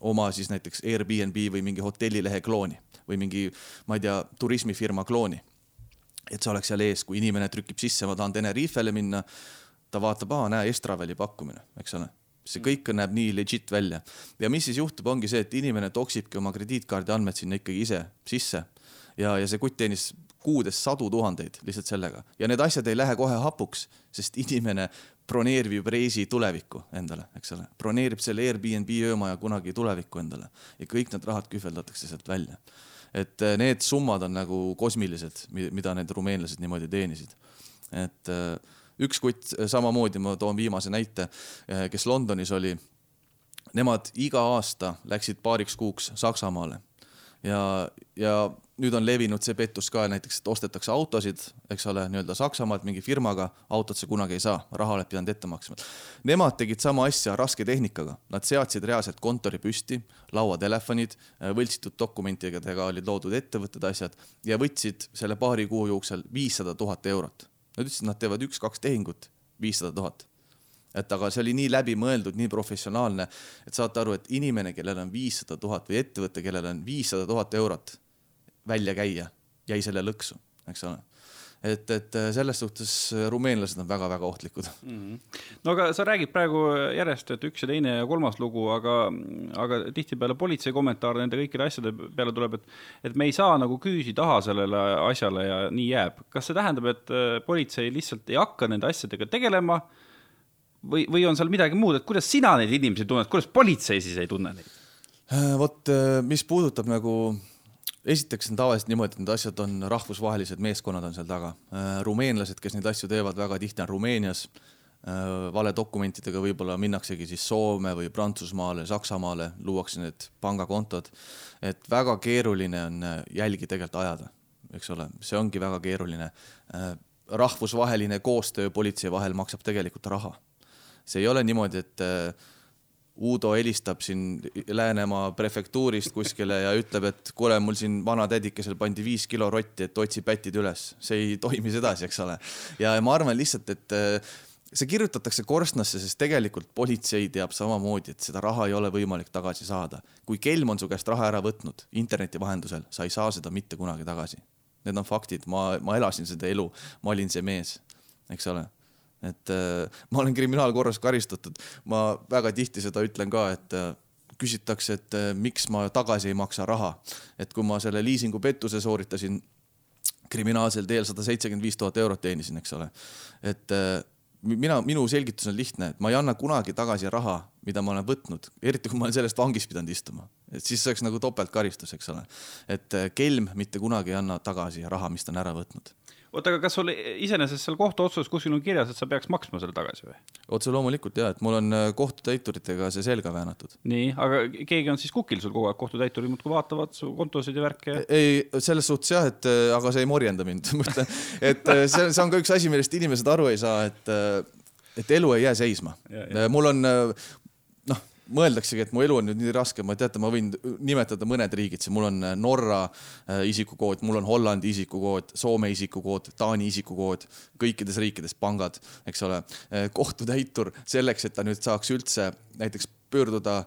oma siis näiteks Airbnb või mingi hotellilehe klooni või mingi, ma ei tea, turismifirma klooni. et see oleks seal ees, kui inimene trükib sisse, ma tahan Tenerifele minna, ta vaatab, aa, näe, Estraveli pakkumine, eks ole. See kõik näeb nii legit välja. Ja mis siis juhtub, ongi see, et inimene toksibki oma krediitkaardi andmed sinna ikkagi ise sisse. Ja, ja see kutt teenis kuudes sadu tuhandeid lihtsalt sellega. Ja need asjad ei lähe kohe hapuks, sest inimene broneerib reisi tulevikku endale, eks ole, broneerib selle Airbnb öömaja kunagi tulevikku endale. Ja kõik need rahad kühveldatakse sealt välja. et äh, need summad on nagu kosmilised, mida need rumeenlased niimoodi teenisid. et äh, üks kutt samamoodi, ma toon viimase näite, kes Londonis oli. Nemad iga aasta läksid paariks kuuks Saksamaale. Ja, ja nüüd on levinud see pettus ka näiteks, et ostetakse autosid, eks ole, nii-öelda Saksamaalt mingi firmaga, autot sa kunagi ei saa, raha oled pidanud ette maksma. Nemad tegid sama asja raske tehnikaga, nad seadsid reaalselt kontori püsti, lauatelefonid, võltsitud dokumentidega olid loodud ettevõtted, asjad ja võtsid selle paari kuu jooksul viissada tuhat eurot. Nad ütlesid, nad teevad üks-kaks tehingut, viissada tuhat et aga see oli nii läbimõeldud, nii professionaalne, et saate aru, et inimene, kellel on viissada tuhat või ettevõte, kellel on viissada tuhat eurot välja käia, jäi selle lõksu, eks ole et, et selles suhtes rumeenlased on väga-väga ohtlikud mm. -hmm. no aga sa räägid praegu järjest, et üks ja teine ja kolmas lugu, aga, aga tihtipeale politsei kommentaar nende kõikide asjade peale tuleb, et, et me ei saa nagu küüsi taha sellele asjale ja nii jääb. kas see tähendab, et politsei lihtsalt ei hakka nende asjadega tegelema või, või on seal midagi muud, et kuidas sina neid inimesi tunned, kuidas politsei siis ei tunne neid? Äh, vot, äh, mis puudutab nagu, esiteks on tavaliselt niimoodi, et need asjad on rahvusvahelised meeskonnad on seal taga. Äh, rumeenlased, kes neid asju teevad, väga tihti on Rumeenias. valedokumentidega võib-olla minnaksegi siis Soome või Prantsusmaale, Saksamaale, luuakse need pangakontod. et väga keeruline on jälgi tegelikult ajada, eks ole, see ongi väga keeruline. rahvusvaheline koostöö politsei vahel maksab tegelikult raha see ei ole niimoodi, et äh, Uudo helistab siin Läänemaa prefektuurist kuskile ja ütleb, et kuule, mul siin vanatädikesel pandi viis kilo rotti, et otsi pätid üles. see ei toimi sedasi, eks ole. ja ma arvan lihtsalt, et äh, see kirjutatakse korstnasse, sest tegelikult politsei teab samamoodi, et seda raha ei ole võimalik tagasi saada. kui kelm on su käest raha ära võtnud interneti vahendusel, sa ei saa seda mitte kunagi tagasi. Need on faktid, ma, ma elasin seda elu, ma olin see mees, eks ole et äh, ma olen kriminaalkorras karistatud, ma väga tihti seda ütlen ka, et äh, küsitakse, et äh, miks ma tagasi ei maksa raha. et kui ma selle liisingupettuse sooritasin, kriminaalsel teel sada seitsekümmend viis tuhat eurot teenisin, eks ole. et mina, minu selgitus on lihtne, et ma ei anna kunagi tagasi raha, mida ma olen võtnud, eriti kui ma olen sellest vangis pidanud istuma, et siis see oleks nagu topeltkaristus, eks ole. et kelm mitte kunagi ei anna tagasi raha, mis ta on ära võtnud oota, aga kas sul iseenesest seal kohtuotsuses kuskil on kirjas, et sa peaks maksma selle tagasi või? otse loomulikult ja, et mul on äh, kohtutäituritega see selga väänatud. nii, aga keegi on siis kukil sul kogu aeg, kohtutäiturid muudkui vaatavad su kontosid ja värke? ei, selles suhtes jah, et äh, aga see ei morjenda mind [LAUGHS] ma ütlen, et äh, see, see on ka üks asi, millest inimesed aru ei saa, et et elu ei jää seisma. mul on, mõeldaksegi, et mu elu on nüüd nii raske, ma teate, ma võin nimetada mõned riigid, siin mul on äh, Norra äh, isikukood, mul on Hollandi isikukood, Soome isikukood, Taani isikukood, kõikides riikides pangad, eks ole. Äh, kohtutäitur selleks, et ta nüüd saaks üldse näiteks pöörduda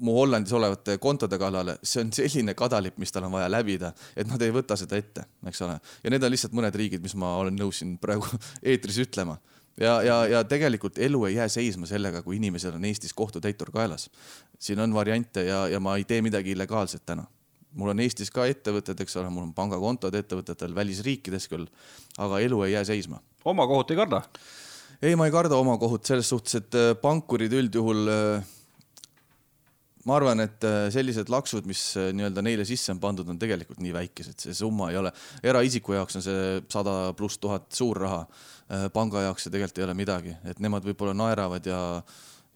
mu Hollandis olevate kontode kallale, see on selline kadalipp, mis tal on vaja läbida, et nad ei võta seda ette, eks ole. ja need on lihtsalt mõned riigid, mis ma olen nõus siin praegu [LAUGHS] eetris ütlema ja, ja, ja tegelikult elu ei jää seisma sellega, kui inimesel on Eestis kohtutäitur kaelas. siin on variante ja, ja ma ei tee midagi illegaalset täna. mul on Eestis ka ettevõtted, eks ole, mul on pangakontod ettevõtetel välisriikides küll, aga elu ei jää seisma. oma kohut ei karda? ei, ma ei karda oma kohut selles suhtes, et äh, pankurid üldjuhul äh, ma arvan, et äh, sellised laksud, mis äh, nii-öelda neile sisse on pandud, on tegelikult nii väikesed, see summa ei ole, eraisiku jaoks on see sada pluss tuhat suur raha. Äh, panga jaoks see tegelikult ei ole midagi, et nemad võib-olla naeravad ja,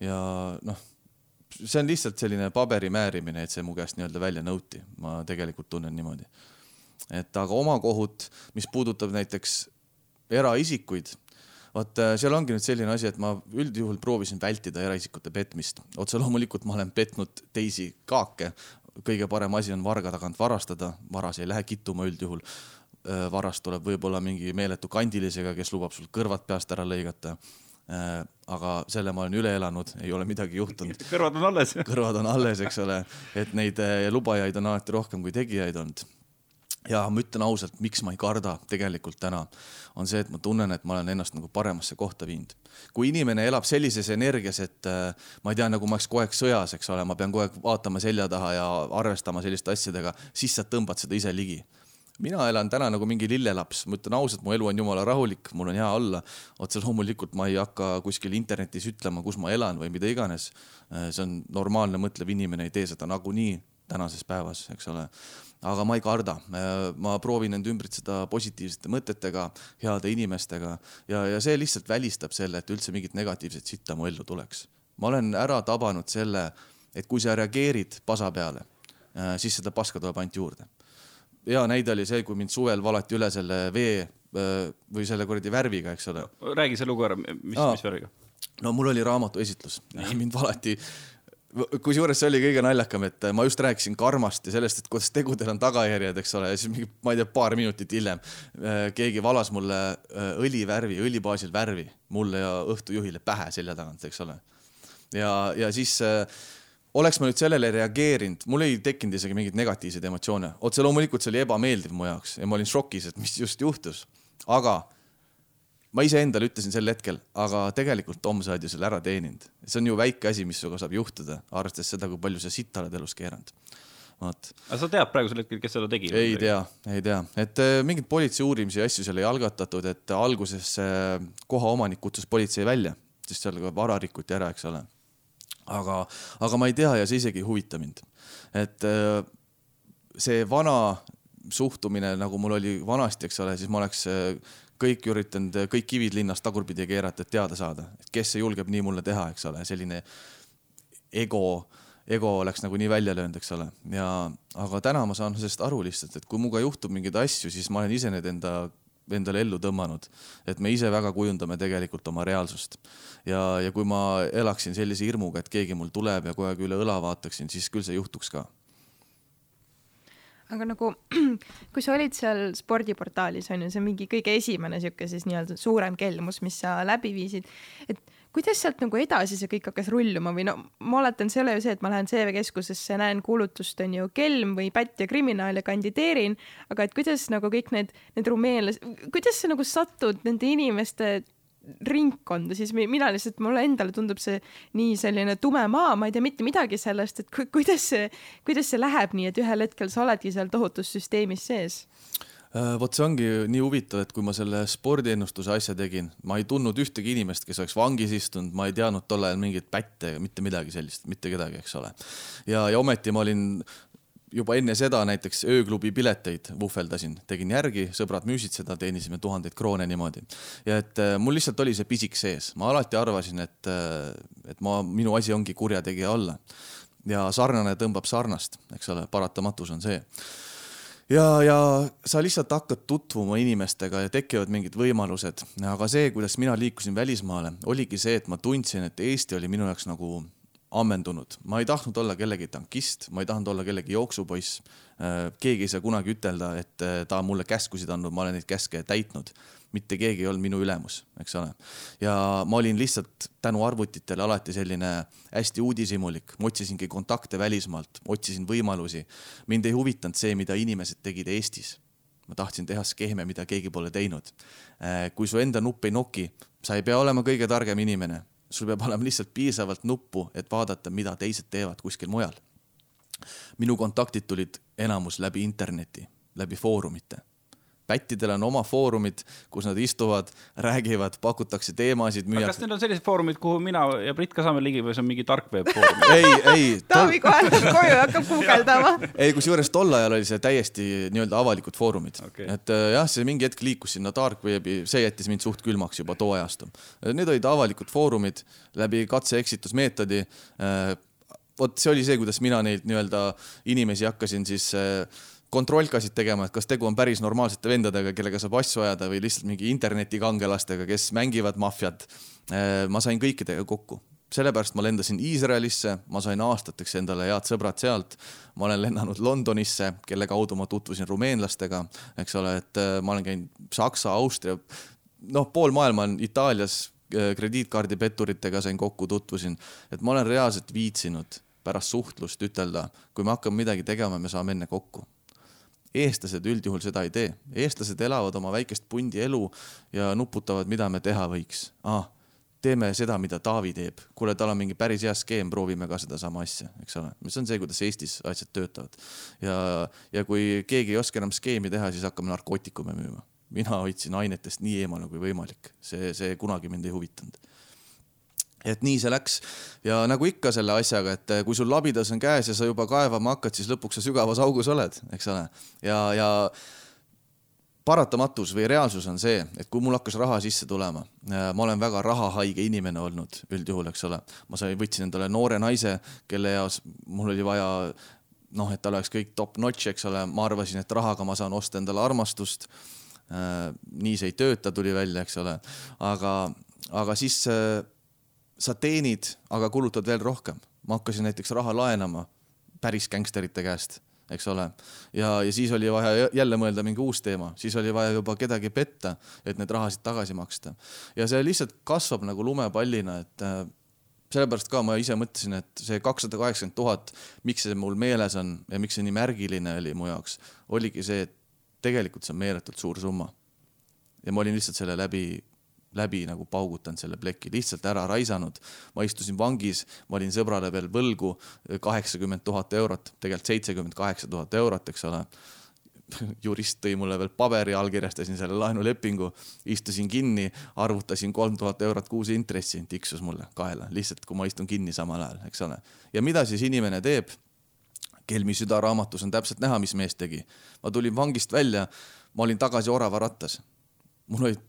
ja noh, see on lihtsalt selline paberi määrimine, et see mu käest nii-öelda välja nõuti, ma tegelikult tunnen niimoodi. et aga oma kohut, mis puudutab näiteks eraisikuid vot äh, seal ongi nüüd selline asi, et ma üldjuhul proovisin vältida eraisikute petmist. otse loomulikult ma olen petnud teisi kaake. kõige parem asi on varga tagant varastada, varas ei lähe kittuma üldjuhul. Äh, varast tuleb võib-olla mingi meeletu kandilisega, kes lubab sul kõrvad peast ära lõigata äh, aga selle ma olen üle elanud, ei ole midagi juhtunud. [LAUGHS] kõrvad on alles. kõrvad on alles, eks ole, et neid lubajaid on alati rohkem kui tegijaid olnud ja ma ütlen ausalt, miks ma ei karda tegelikult täna, on see, et ma tunnen, et ma olen ennast nagu paremasse kohta viinud. kui inimene elab sellises energias, et äh, ma ei tea, nagu ma oleks kogu aeg sõjas, eks ole, ma pean kogu aeg vaatama selja taha ja arvestama selliste asjadega, siis sa tõmbad seda ise ligi. mina elan täna nagu mingi lillelaps, ma ütlen ausalt, mu elu on jumala rahulik, mul on hea olla. otse loomulikult ma ei hakka kuskil internetis ütlema, kus ma elan või mida iganes. see on normaalne mõtlev inimene, ei tee seda nagunii tänases päevas, eks ole. aga ma ei karda, ma proovin end ümbritseda positiivsete mõtetega, heade inimestega ja, ja see lihtsalt välistab selle, et üldse mingit negatiivset sitta mu ellu tuleks. ma olen ära tabanud selle, et kui sa reageerid pasa peale, siis seda paska tuleb ainult juurde hea näide oli see, kui mind suvel valati üle selle vee või selle kuradi värviga, eks ole. räägi see lugu ära, mis, mis värviga? no mul oli raamatu esitlus, mind valati kusjuures see oli kõige naljakam, et ma just rääkisin karmast ja sellest, et kuidas tegudel on tagajärjed, eks ole, ja siis mingi, ma ei tea, paar minutit hiljem keegi valas mulle õlivärvi, õli baasil värvi mulle ja õhtujuhile pähe selja tagant, eks ole. ja, ja siis äh, oleks ma nüüd sellele reageerinud, mul ei tekkinud isegi mingeid negatiivseid emotsioone, otse loomulikult see oli ebameeldiv mu jaoks ja ma olin šokis, et mis just juhtus. aga ma iseendale ütlesin sel hetkel, aga tegelikult Tom, sa oled ju selle ära teeninud. see on ju väike asi, mis sinuga saab juhtuda, arvestades seda, kui palju sa sitta oled elus keeranud. vot. aga sa tead praegusel hetkel, kes seda tegi? ei tea, ei tea, et äh, mingeid politsei uurimisi ja asju seal ei algatatud, et alguses äh, koha omanik kutsus politsei välja, sest seal ka vara rikuti ära, eks ole aga, aga ma ei tea ja see isegi ei huvita mind. et äh, see vana suhtumine, nagu mul oli vanasti, eks ole, siis ma oleks äh, kõik üritanud, kõik kivid linnas tagurpidi keerata, et teada saada, et kes see julgeb nii mulle teha, eks ole, selline ego, ego oleks nagu nii välja löönud, eks ole, ja aga täna ma saan sellest aru lihtsalt, et kui minuga juhtub mingeid asju, siis ma olen ise need enda endale ellu tõmmanud, et me ise väga kujundame tegelikult oma reaalsust. ja, ja kui ma elaksin sellise hirmuga, et keegi mul tuleb ja kogu aeg üle õla vaataksin, siis küll see juhtuks ka. Aga nagu, [CLEARS THROAT] kui sa olid seal spordiportaalis on ju, see on mingi kõige esimene sihuke siis nii-öelda suurem kelmus, mis sa läbi viisid, et kuidas sealt nagu edasi see kõik hakkas rulluma või no ma oletan, see ei ole ju see, et ma lähen CV Keskusesse, näen kuulutust, on ju, kelm või pätt ja kriminaal ja kandideerin, aga et kuidas nagu kõik need, need rumeenlased, kuidas sa nagu satud nende inimeste ringkonda, siis mina lihtsalt, mulle endale tundub see nii selline tume maa, ma ei tea mitte midagi sellest, et ku, kuidas see, kuidas see läheb nii, et ühel hetkel sa oledki seal tohutus süsteemis sees Äh, vot see ongi nii huvitav, et kui ma selle spordiennustuse asja tegin, ma ei tundnud ühtegi inimest, kes oleks vangis istunud, ma ei teadnud tol ajal mingeid pätte ega mitte midagi sellist, mitte kedagi, eks ole. ja, ja ometi ma olin juba enne seda näiteks ööklubi pileteid vuhveldasin, tegin järgi, sõbrad müüsid seda, teenisime tuhandeid kroone niimoodi. ja et äh, mul lihtsalt oli see pisik sees, ma alati arvasin, et, äh, et ma, minu asi ongi kurjategija olla. ja sarnane tõmbab sarnast, eks ole, paratamatus on see ja, ja sa lihtsalt hakkad tutvuma inimestega ja tekivad mingid võimalused, aga see, kuidas mina liikusin välismaale, oligi see, et ma tundsin, et Eesti oli minu jaoks nagu ammendunud, ma ei tahtnud olla kellegi tankist, ma ei tahtnud olla kellegi jooksupoiss. Äh, keegi ei saa kunagi ütelda, et äh, ta on mulle käskusid andnud, ma olen neid käske täitnud mitte keegi ei olnud minu ülemus, eks ole. ja ma olin lihtsalt tänu arvutitele alati selline hästi uudishimulik, ma otsisingi kontakte välismaalt, otsisin võimalusi. mind ei huvitanud see, mida inimesed tegid Eestis. ma tahtsin teha skeeme, mida keegi pole teinud. Äh, kui su enda nupp ei noki, sa ei pea olema kõige targem inimene, sul peab [LAUGHS] olema lihtsalt piisavalt nuppu, et vaadata, mida teised teevad kuskil mujal. minu kontaktid tulid enamus läbi interneti, läbi foorumite pättidel on oma foorumid, kus nad istuvad, räägivad, pakutakse teemasid, müüakse. kas need on sellised foorumid, kuhu mina ja Brit ka saame ligi või see on mingi tark veeb foorum? [LAUGHS] ei, ei. Taavi kohe läheb [LAUGHS] koju ja hakkab guugeldama. ei, kusjuures tol ajal oli see täiesti nii-öelda avalikud foorumid okay., et äh, jah, see mingi hetk liikus sinna dark veebi, see jättis mind suht külmaks juba too ajastu. Need olid avalikud foorumid läbi katse-eksitusmeetodi äh, vot see oli see, kuidas mina neid nii-öelda inimesi hakkasin siis äh, kontrollkasid tegema, et kas tegu on päris normaalsete vendadega, kellega saab asju ajada või lihtsalt mingi internetikangelastega, kes mängivad maffiat. Äh, ma sain kõikidega kokku, sellepärast ma lendasin Iisraelisse, ma sain aastateks endale head sõbrad sealt. ma olen lennanud Londonisse, kelle kaudu ma tutvusin rumeenlastega, eks ole, et äh, ma olen käinud Saksa, Austria, noh, pool maailma on Itaalias äh, krediitkaardipetturitega sain kokku, tutvusin, et ma olen reaalselt viitsinud pärast suhtlust ütelda, kui me hakkame midagi tegema, me saame enne kokku eestlased üldjuhul seda ei tee, eestlased elavad oma väikest pundi elu ja nuputavad, mida me teha võiks ah,. teeme seda, mida Taavi teeb. kuule, tal on mingi päris hea skeem, proovime ka sedasama asja, eks ole. see on see, kuidas Eestis asjad töötavad. ja, ja kui keegi ei oska enam skeemi teha, siis hakkame narkootikume müüma. mina hoidsin ainetest nii eemale kui võimalik, see, see kunagi mind ei huvitanud et nii see läks ja nagu ikka selle asjaga, et kui sul labidas on käes ja sa juba kaevama hakkad, siis lõpuks sa sügavas augus oled, eks ole. ja, ja paratamatus või reaalsus on see, et kui mul hakkas raha sisse tulema, äh, ma olen väga rahahaige inimene olnud üldjuhul, eks ole. ma sain, võtsin endale noore naise, kelle jaoks mul oli vaja noh, et tal oleks kõik top notch, eks ole, ma arvasin, et rahaga ma saan osta endale armastust. Äh, nii see ei tööta, tuli välja, eks ole, aga, aga siis sa teenid, aga kulutad veel rohkem. ma hakkasin näiteks raha laenama päris gängsterite käest eks ole. ja, ja siis oli vaja jälle mõelda mingi uus teema, siis oli vaja juba kedagi petta, et need rahasid tagasi maksta. ja see lihtsalt kasvab nagu lumepallina, et äh, sellepärast ka ma ise mõtlesin, et see kakssada kaheksakümmend tuhat, miks see mul meeles on ja miks see nii märgiline oli mu jaoks, oligi see, et tegelikult see on meeletult suur summa. ja ma olin lihtsalt selle läbi läbi nagu paugutanud selle pleki, lihtsalt ära raisanud. ma istusin vangis, ma olin sõbrale veel võlgu kaheksakümmend tuhat eurot, tegelikult seitsekümmend kaheksa tuhat eurot, eks ole [LAUGHS] jurist tõi mulle veel paberi, allkirjastasin selle laenulepingu, istusin kinni, arvutasin kolm tuhat eurot kuus intressi, tiksus mulle kaela, lihtsalt kui ma istun kinni samal ajal, eks ole. ja mida siis inimene teeb? Kelmi südaraamatus on täpselt näha, mis mees tegi. ma tulin vangist välja, ma olin tagasi oravarattas. mul olid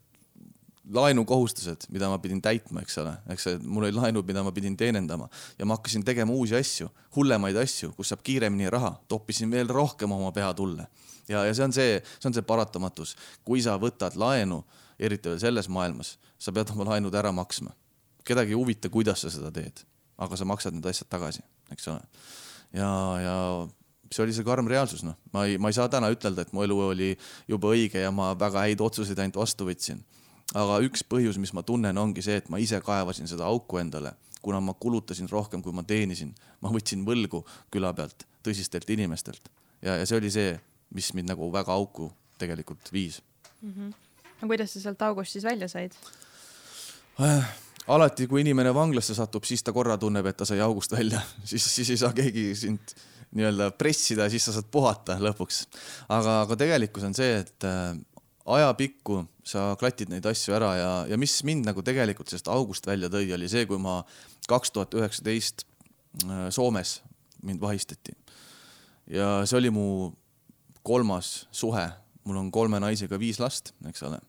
laenukohustused, mida ma pidin täitma, eks ole, eks mul olid laenud, mida ma pidin teenindama ja ma hakkasin tegema uusi asju, hullemaid asju, kus saab kiiremini raha, toppisin veel rohkem oma pea tulle. ja, ja see on see, see on see paratamatus, kui sa võtad laenu, eriti veel selles maailmas, sa pead oma laenud ära maksma. kedagi ei huvita, kuidas sa seda teed, aga sa maksad need asjad tagasi, eks ole. ja, ja see oli see karm reaalsus, noh, ma ei, ma ei saa täna ütelda, et mu elu oli juba õige ja ma väga häid otsuseid ainult vastu võtsin aga üks põhjus, mis ma tunnen, ongi see, et ma ise kaevasin seda auku endale, kuna ma kulutasin rohkem, kui ma teenisin. ma võtsin võlgu küla pealt, tõsistelt inimestelt ja, ja see oli see, mis mind nagu väga auku tegelikult viis mm. -hmm. no kuidas sa sealt august siis välja said äh,? alati, kui inimene vanglasse satub, siis ta korra tunneb, et ta sai august välja, [LAUGHS] siis, siis ei saa keegi sind nii-öelda pressida, siis sa saad puhata lõpuks. aga, aga tegelikkus on see, et äh, ajapikku sa klatid neid asju ära ja, ja mis mind nagu tegelikult sellest august välja tõi, oli see, kui ma kaks tuhat üheksateist äh, Soomes mind vahistati. ja see oli mu kolmas suhe, mul on kolme naisega viis last, eks ole.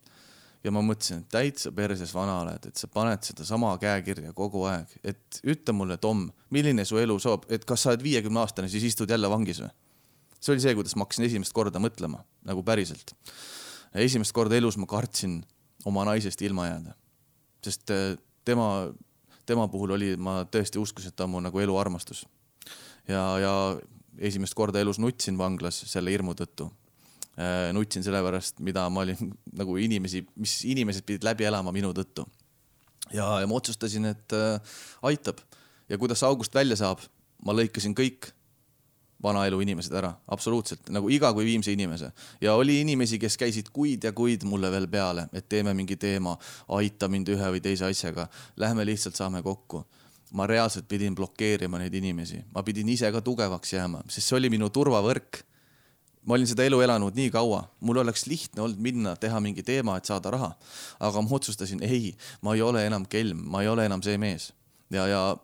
ja ma mõtlesin, et täitsa perses vana oled, et sa paned sedasama käekirja kogu aeg, et ütle mulle, Tom, milline su elu soob, et kas sa oled viiekümne aastane, siis istud jälle vangis või? see oli see, kuidas ma hakkasin esimest korda mõtlema nagu päriselt esimest korda elus ma kartsin oma naisest ilma jääda, sest äh, tema, tema puhul oli, ma tõesti uskusin, et ta on mu nagu eluarmastus. ja, ja esimest korda elus nutsin vanglas selle hirmu tõttu. Äh, nutsin sellepärast, mida ma olin [LAUGHS] nagu inimesi, mis inimesed pidid läbi elama minu tõttu. ja, ja ma otsustasin, et äh, aitab ja kuidas august välja saab, ma lõikasin kõik vanaelu inimesed ära, absoluutselt. Nagu iga kui viimse inimese. Ja oli inimesi, kes käisid kuid ja kuid mulle veel peale, et teeme mingi teema, aita mind ühe või teise asjaga, lähme lihtsalt saame kokku. ma reaalselt pidin blokeerima neid inimesi, ma pidin ise ka tugevaks jääma, sest see oli minu turvavõrk. ma olin seda elu elanud nii kaua, mul oleks lihtne olnud minna teha mingi teema, et saada raha, aga ma otsustasin, ei, ma ei ole enam kelm, ma ei ole enam see mees. Ja, ja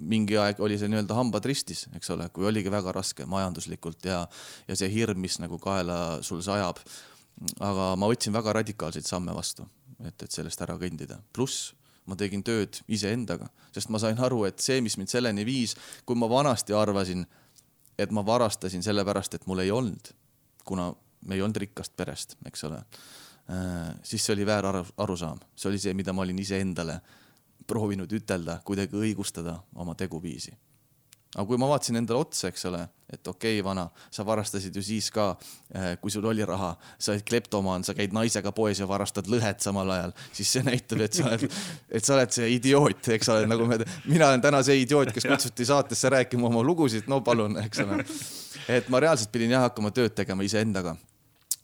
mingi aeg oli see nii-öelda hambad ristis, eks ole, kui oligi väga raske majanduslikult ja, ja see hirm, mis nagu kaela sul sajab. aga ma võtsin väga radikaalseid samme vastu, et, et sellest ära kõndida, pluss ma tegin tööd iseendaga, sest ma sain aru, et see, mis mind selleni viis, kui ma vanasti arvasin, et ma varastasin sellepärast, et mul ei olnud, kuna me ei olnud rikkast perest, eks ole, äh, siis see oli väär arusaam, see oli see, mida ma olin iseendale proovinud ütelda, kuidagi õigustada oma teguviisi. aga kui ma vaatasin endale otsa, eks ole, et okei okay,, vana, sa varastasid ju siis ka, eh, kui sul oli raha, sa olid kleptomaan, sa käid naisega poes ja varastad lõhet samal ajal, siis see näitab, et sa oled, [LAUGHS] et sa oled see idioot, eks ole, nagu me, [LAUGHS] mina olen täna see idioot, kes kutsuti saatesse rääkima oma lugusid, no palun, eks ole. et ma reaalselt pidin jah hakkama tööd tegema iseendaga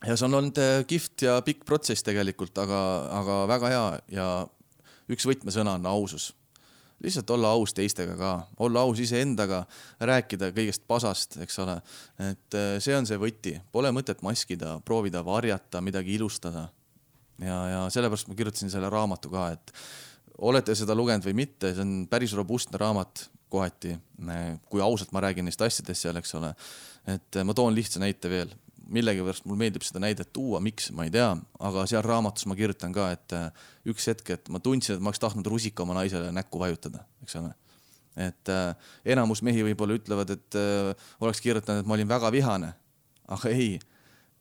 ja see on olnud eh, kihvt ja pikk protsess tegelikult, aga, aga väga hea ja üks võtmesõna on ausus lihtsalt olla aus teistega ka, olla aus iseendaga, rääkida kõigest pasast, eks ole. et äh, see on see võti, pole mõtet maskida, proovida varjata, midagi ilustada. ja, ja sellepärast ma kirjutasin selle raamatu ka, et olete seda lugenud või mitte, see on päris robustne raamat kohati, kui ausalt ma räägin neist asjadest seal, eks ole. et äh, ma toon lihtsa näite veel millegipärast mulle meeldib seda näidet tuua, miks, ma ei tea, aga seal raamatus ma kirjutan ka, et äh, üks hetk, et ma tundsin, et ma oleks tahtnud rusika oma naisele näkku vajutada, eks ole. et äh, enamus mehi võib-olla ütlevad, et äh, oleks kirjutanud, et ma olin väga vihane, aga ei,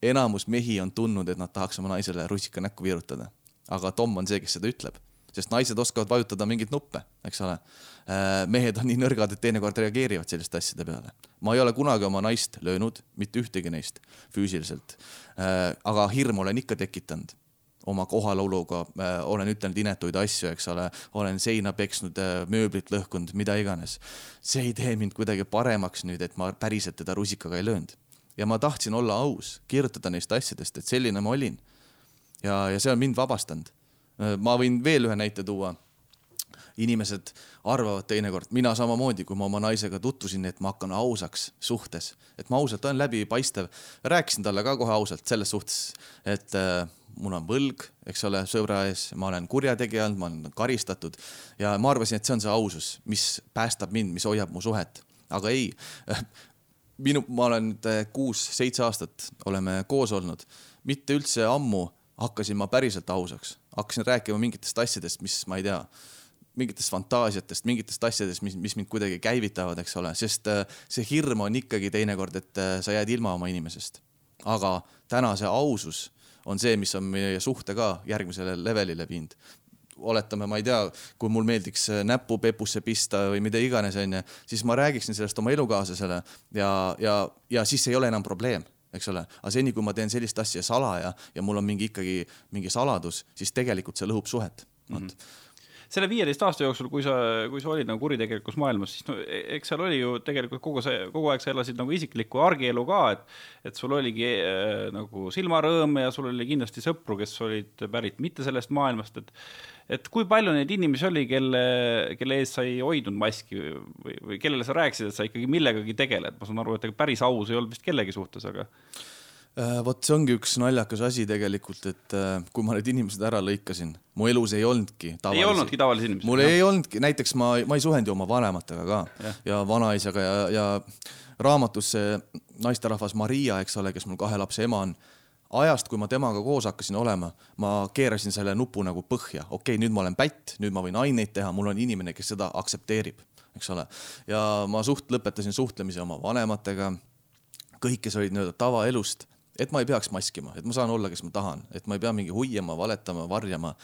enamus mehi on tundnud, et nad tahaks oma naisele rusika näkku virutada. aga Tom on see, kes seda ütleb sest naised oskavad vajutada mingeid nuppe, eks ole. Äh, mehed on nii nõrgad, et teinekord reageerivad selliste asjade peale. ma ei ole kunagi oma naist löönud, mitte ühtegi neist füüsiliselt. Äh, aga hirmu olen ikka tekitanud oma kohaloluga äh, olen ütelnud inetuid asju, eks ole, olen seina peksnud, mööblit lõhkunud, mida iganes. see ei tee mind kuidagi paremaks nüüd, et ma päriselt teda rusikaga ei löönud. ja ma tahtsin olla aus, kirjutada neist asjadest, et selline ma olin. ja, ja see on mind vabastanud ma võin veel ühe näite tuua. inimesed arvavad teinekord, mina samamoodi, kui ma oma naisega tutvusin, et ma hakkan ausaks suhtes, et ma ausalt olen läbipaistev. rääkisin talle ka kohe ausalt selles suhtes, et äh, mul on võlg, eks ole, sõbra ees, ma olen kurjategija olnud, ma olen karistatud ja ma arvasin, et see on see ausus, mis päästab mind, mis hoiab mu suhet, aga ei minu, ma olen äh, kuus-seitse aastat oleme koos olnud, mitte üldse ammu hakkasin ma päriselt ausaks, hakkasin rääkima mingitest asjadest, mis ma ei tea, mingitest fantaasiatest, mingitest asjadest, mis, mis mind kuidagi käivitavad, eks ole, sest äh, see hirm on ikkagi teinekord, et äh, sa jääd ilma oma inimesest. aga täna see ausus on see, mis on meie suhte ka järgmisele levelile viinud. Oletame, ma ei tea, kui mul meeldiks äh, näppu pepusse pista või mida iganes, onju, siis ma räägiksin sellest oma elukaaslasele ja, ja, ja siis ei ole enam probleem eks ole, aga seni, kui ma teen sellist asja salaja ja mul on mingi ikkagi mingi saladus, siis tegelikult see lõhub suhet. Mm. -hmm selle viieteist aasta jooksul, kui sa, kui sa olid nagu kuritegelikus maailmas, siis no e-, eks seal oli ju tegelikult kogu see, kogu aeg sa elasid nagu isiklikku argielu ka, et et sul oligi äh, nagu silmarõõm ja sul oli kindlasti sõpru, kes olid pärit mitte sellest maailmast, et et kui palju neid inimesi oli, kelle, kelle ees sa ei hoidnud maski või, või kellele sa rääkisid, et sa ikkagi millegagi tegeled, ma saan aru, et ega päris aus ei olnud vist kellegi suhtes, aga vot see ongi üks naljakas asi tegelikult, et äh, kui ma need inimesed ära lõikasin, mu elus ei olnudki tavalisi. ei olnudki tavalisi inimesi? mul jah. ei olnudki, näiteks ma, ma ei suhelnud ju oma vanematega ka ja, ja vanaisaga ja, ja raamatus see naisterahvas Maria, eks ole, kes mul kahe lapse ema on ajast, kui ma temaga koos hakkasin olema, ma keerasin selle nupu nagu põhja, okei okay,, nüüd ma olen pätt, nüüd ma võin aineid teha, mul on inimene, kes seda aktsepteerib, eks ole. ja ma suht lõpetasin suhtlemise oma vanematega, kõik, kes olid nii-öelda tavaelust, et ma ei peaks maskima, et ma saan olla, kes ma tahan, et ma ei pea mingi hoiama, valetama, varjama.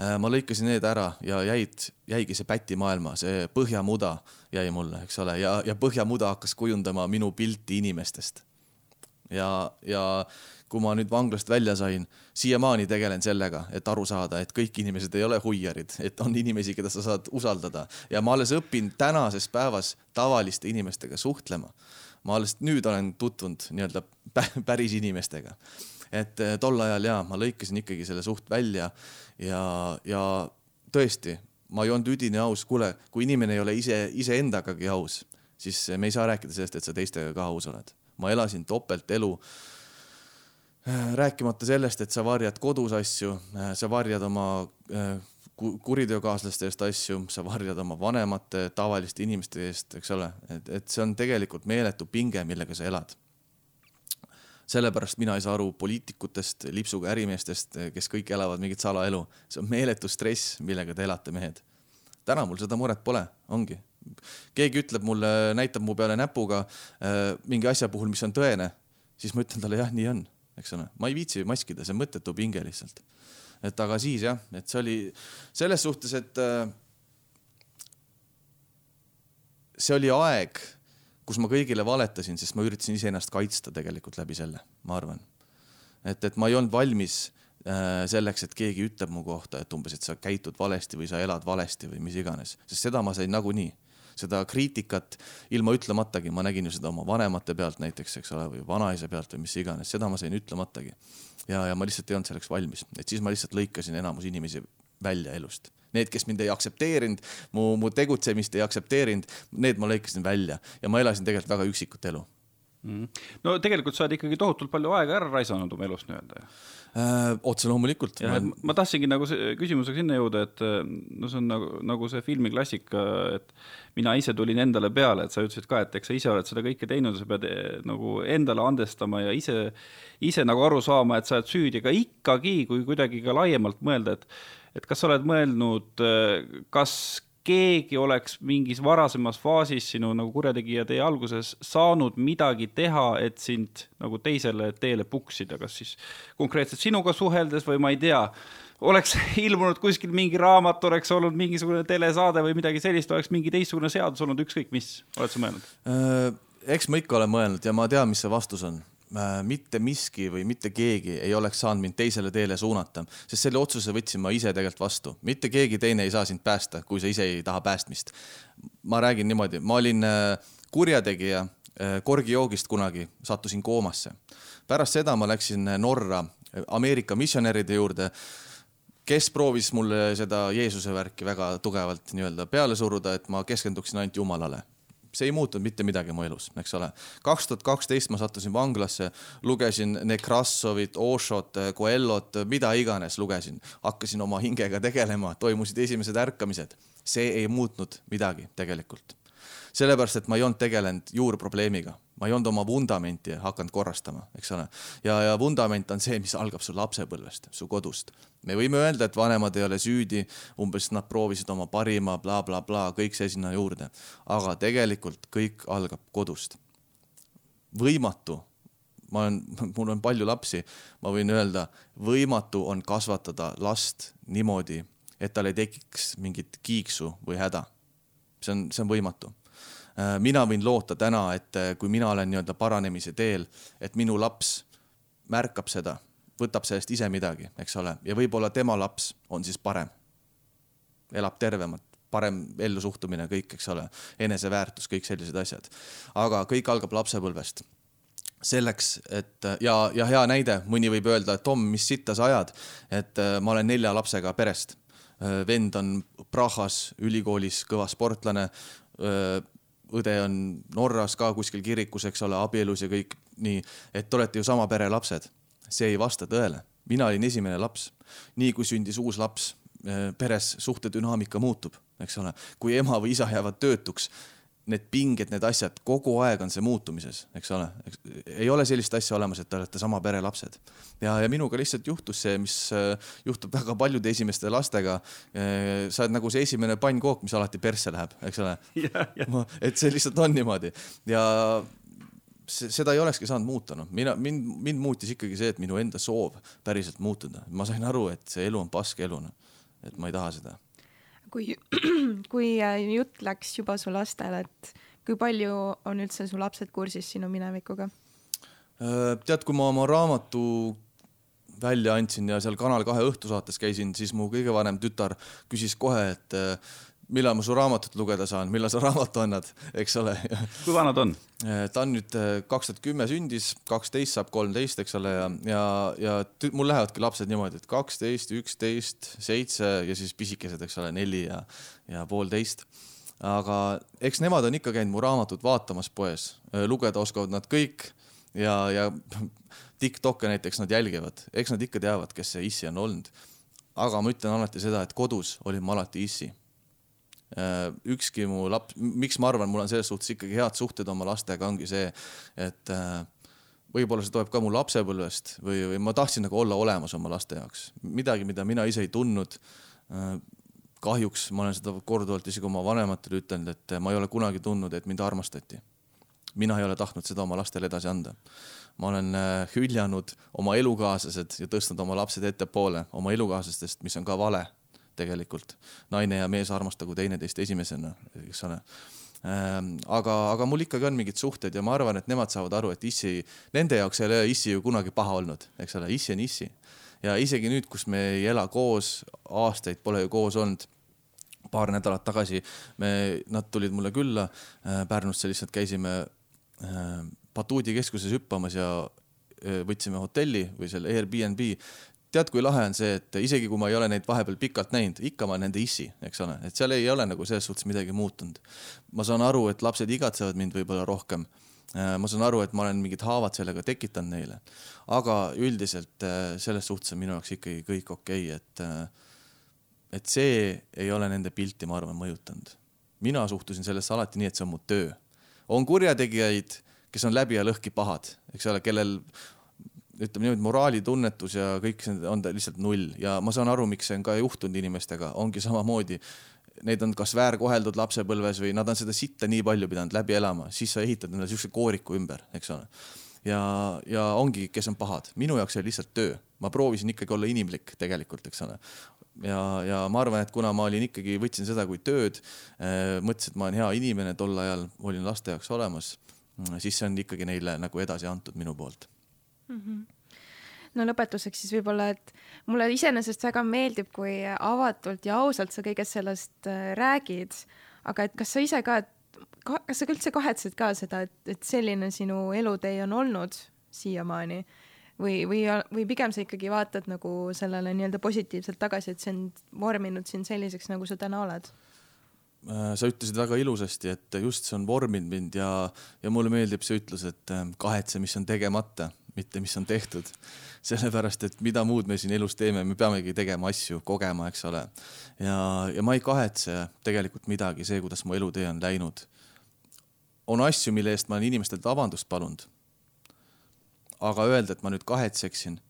Äh, ma lõikasin need ära ja jäid, jäigi see pätimaailma, see põhjamuda jäi mulle, eks ole, ja, ja põhjamuda hakkas kujundama minu pilti inimestest. ja, ja kui ma nüüd vanglast välja sain, siiamaani tegelen sellega, et aru saada, et kõik inimesed ei ole huiarid, et on inimesi, keda sa saad usaldada ja ma alles õpin tänases päevas tavaliste inimestega suhtlema. Ma alles nüüd olen tutvunud nii-öelda päris inimestega. et eh, tol ajal ja ma lõikasin ikkagi selle suht välja ja, ja tõesti, ma ei olnud üdini aus, kuule, kui inimene ei ole ise, iseendagagi aus, siis me ei saa rääkida sellest, et sa teistega ka aus oled. ma elasin topeltelu Äh, rääkimata sellest, et sa varjad kodus asju, äh, sa varjad oma kuriteokaaslaste eest asju, sa varjad oma vanemate, tavaliste inimeste eest, eks ole, et, et see on tegelikult meeletu pinge, millega sa elad. sellepärast mina ei saa aru poliitikutest, lipsuga ärimeestest, kes kõik elavad mingit salaelu. see on meeletu stress, millega te elate, mehed. täna mul seda muret pole, ongi. keegi ütleb mulle, näitab mu peale näpuga äh, mingi asja puhul, mis on tõene, siis ma ütlen talle jah, nii on eks ole, ma ei viitsi maskida, see on mõttetu pinge lihtsalt. Et aga siis jah, et see oli selles suhtes, et äh, see oli aeg, kus ma kõigile valetasin, sest ma üritasin iseennast kaitsta tegelikult läbi selle, ma arvan. et, et ma ei olnud valmis äh, selleks, et keegi ütleb mu kohta, et umbes, et sa käitud valesti või sa elad valesti või mis iganes, sest seda ma sain nagunii seda kriitikat ilma ütlematagi, ma nägin ju seda oma vanemate pealt näiteks, eks ole, või vanaisa pealt või mis iganes, seda ma sain ütlematagi. ja, ja ma lihtsalt ei olnud selleks valmis, et siis ma lihtsalt lõikasin enamus inimesi välja elust, Need, kes mind ei aktsepteerinud, mu, mu tegutsemist ei aktsepteerinud, need ma lõikasin välja. Ja ma elasin tegelikult väga üksikut elu mm.. no tegelikult sa oled ikkagi tohutult palju aega ära raisanud oma elust nii-öelda ju äh,. otse loomulikult. Ma... ma tahtsingi nagu küsimusega sinna jõuda, et no see on nagu, nagu see filmi klassika, et mina ise tulin endale peale, et sa ütlesid ka, et eks sa ise oled seda kõike teinud, sa pead eh, nagu endale andestama ja ise, ise nagu aru saama, et sa oled süüdi, aga ikkagi, kui kuidagi ka laiemalt mõelda, et et kas sa oled mõelnud, eh, kas keegi oleks mingis varasemas faasis sinu nagu kurjategija tee alguses saanud midagi teha, et sind nagu teisele teele puksida, kas siis konkreetselt sinuga suheldes või ma ei tea, oleks [LAUGHS] ilmunud kuskil mingi raamat, oleks olnud mingisugune telesaade või midagi sellist, oleks mingi teistsugune seadus olnud, ükskõik mis, oled sa mõelnud? Äh, eks ma ikka olen mõelnud ja ma tean, mis see vastus on mitte miski või mitte keegi ei oleks saanud mind teisele teele suunata, sest selle otsuse võtsin ma ise tegelikult vastu. mitte keegi teine ei saa sind päästa, kui sa ise ei taha päästmist. ma räägin niimoodi, ma olin äh, kurjategija äh, korgijoogist kunagi, sattusin koomasse. pärast seda ma läksin Norra Ameerika missionäride juurde kes proovis mulle seda Jeesuse värki väga tugevalt nii-öelda peale suruda, et ma keskenduksin ainult Jumalale see ei muutunud mitte midagi mu elus, eks ole. kaks tuhat kaksteist ma sattusin vanglasse, lugesin Nekrassovit, Oshot, Coelhot, mida iganes lugesin, hakkasin oma hingega tegelema, toimusid esimesed ärkamised. see ei muutnud midagi tegelikult. Sellepärast, et ma ei olnud tegelenud juurprobleemiga ma ei olnud oma vundamenti hakanud korrastama, eks ole. ja, ja vundament on see, mis algab su lapsepõlvest, su kodust. me võime öelda, et vanemad ei ole süüdi, umbes nad proovisid oma parima bla,, blablabla, kõik see sinna juurde. aga tegelikult kõik algab kodust. võimatu ma olen, [LAUGHS] mul on palju lapsi, ma võin öelda, võimatu on kasvatada last niimoodi, et tal ei tekiks mingit kiiksu või häda. see on, see on võimatu mina võin loota täna, et äh, kui mina olen nii-öelda paranemise teel, et minu laps märkab seda, võtab sellest ise midagi, eks ole, ja võib-olla tema laps on siis parem, elab tervemat, parem ellusuhtumine, kõik, eks ole, eneseväärtus, kõik sellised asjad. aga kõik algab lapsepõlvest selleks, et ja, ja hea näide, mõni võib öelda, et Tom, mis sitta sa ajad, et äh, ma olen nelja lapsega perest. vend on Prahas ülikoolis kõva sportlane õde on Norras ka kuskil kirikus, eks ole, abielus ja kõik nii, et te olete ju sama pere lapsed. see ei vasta tõele. mina olin esimene laps. nii kui sündis uus laps, eh, peres suhtedünaamika muutub, eks ole. kui ema või isa jäävad töötuks, need pinged, need asjad, kogu aeg on see muutumises, eks ole. ei ole sellist asja olemas, et te olete sama pere lapsed. ja, ja minuga lihtsalt juhtus see, mis äh, juhtub väga paljude esimeste lastega. Äh, sa oled nagu see esimene pannkook, mis alati persse läheb, eks ole. [LAUGHS] et see lihtsalt on niimoodi ja seda ei olekski saanud muuta, noh, mina, mind, mind muutis ikkagi see, et minu enda soov päriselt muutuda. ma sain aru, et see elu on pask elu, noh. et ma ei taha seda kui, [CLEARS THROAT] kui äh, jutt läks juba su lastele, et kui palju on üldse su lapsed kursis sinu minevikuga? Äh, tead, kui ma oma raamatu välja andsin ja seal Kanal kahe õhtusaates käisin, siis mu kõige vanem tütar küsis kohe, et äh, millal ma su raamatut lugeda saan, millal sa [LAUGHS] raamatu annad, eks ole. kui vana ta on? ta on nüüd äh, kaks tuhat kümme sündis, kaksteist saab kolmteist, eks ole, ja, ja, ja mul lähevadki lapsed niimoodi, et kaksteist, üksteist, seitse ja siis pisikesed, eks ole, neli ja, ja poolteist. aga eks nemad on ikka käinud mu raamatut vaatamas poes, äh, lugeda oskavad nad kõik ja, ja [LAUGHS] Tiktok'e näiteks nad jälgivad, eks nad ikka teavad, kes see issi on olnud. aga ma ütlen alati seda, et kodus olin ma alati issi ükski mu laps, miks ma arvan, mul on selles suhtes ikkagi head suhted oma lastega, ongi see, et äh, võib-olla see tuleb ka mu lapsepõlvest või, või ma tahtsin nagu olla olemas oma laste jaoks, midagi, mida mina ise ei tundnud. Äh, kahjuks ma olen seda korduvalt isegi oma vanematele ütelnud, et ma ei ole kunagi tundnud, et mind armastati. mina ei ole tahtnud seda oma lastele edasi anda. ma olen hüljanud oma elukaaslased ja tõstnud oma lapsed ettepoole oma elukaaslastest, mis on ka vale tegelikult. naine ja mees armastagu teineteist esimesena, eks ole ähm, aga, aga mul ikkagi on mingid suhted ja ma arvan, et nemad saavad aru, et issi, nende jaoks ei ole issi ju kunagi paha olnud, eks ole, issi on issi. ja isegi nüüd, kus me ei ela koos, aastaid pole ju koos olnud, paar nädalat tagasi me, nad tulid mulle külla äh, Pärnusse, lihtsalt käisime äh, Batuudi keskuses hüppamas ja võtsime hotelli või selle Airbnb tead, kui lahe on see, et isegi kui ma ei ole neid vahepeal pikalt näinud, ikka ma olen nende issi, eks ole, et seal ei ole nagu selles suhtes midagi muutunud. ma saan aru, et lapsed igatsevad mind võib-olla rohkem. Äh, ma saan aru, et ma olen mingid haavad sellega tekitanud neile, aga üldiselt äh, selles suhtes on minu jaoks ikkagi kõik okei okay,, et äh, et see ei ole nende pilti, ma arvan, mõjutanud. mina suhtusin sellesse alati nii, et see on mu töö. on kurjategijaid, kes on läbi ja lõhki pahad, eks ole, kellel ütleme niimoodi, moraalitunnetus ja kõik see on lihtsalt null. Ja ma saan aru, miks see on ka juhtunud inimestega, ongi samamoodi. Neid on kas väärkoheldud lapsepõlves või nad on seda sitta nii palju pidanud läbi elama, siis sa ehitad endale siukse kooriku ümber, eks ole. ja, ja ongi, kes on pahad, minu jaoks oli lihtsalt töö, ma proovisin ikkagi olla inimlik tegelikult, eks ole. Ja, ja ma arvan, et kuna ma olin ikkagi, võtsin seda kui tööd, eh, mõtlesin, et ma olen hea inimene, tol ajal olin laste jaoks olemas, siis see on ikkagi neile nagu edasi antud minu poolt mm. -hmm no lõpetuseks siis võib-olla, et mulle iseenesest väga meeldib, kui avatult ja ausalt sa kõigest sellest äh, räägid, aga et kas sa ise ka, et kas sa üldse kahetsed ka seda, et, et selline sinu elutee on olnud siiamaani või, või, või pigem sa ikkagi vaatad nagu sellele nii-öelda positiivselt tagasi, et see on vorminud sind selliseks, nagu sa täna oled? Äh, sa ütlesid väga ilusasti, et just see on vorminud mind ja, ja mulle meeldib see ütlus, et äh, kahetse, mis on tegemata, mitte mis on tehtud. sellepärast, et mida muud me siin elus teeme, me peamegi tegema asju, kogema, eks ole. ja, ja ma ei kahetse tegelikult midagi, see, kuidas mu elutee on läinud. on asju, mille eest ma olen inimestelt vabandust palunud. aga öelda, et ma nüüd kahetseksin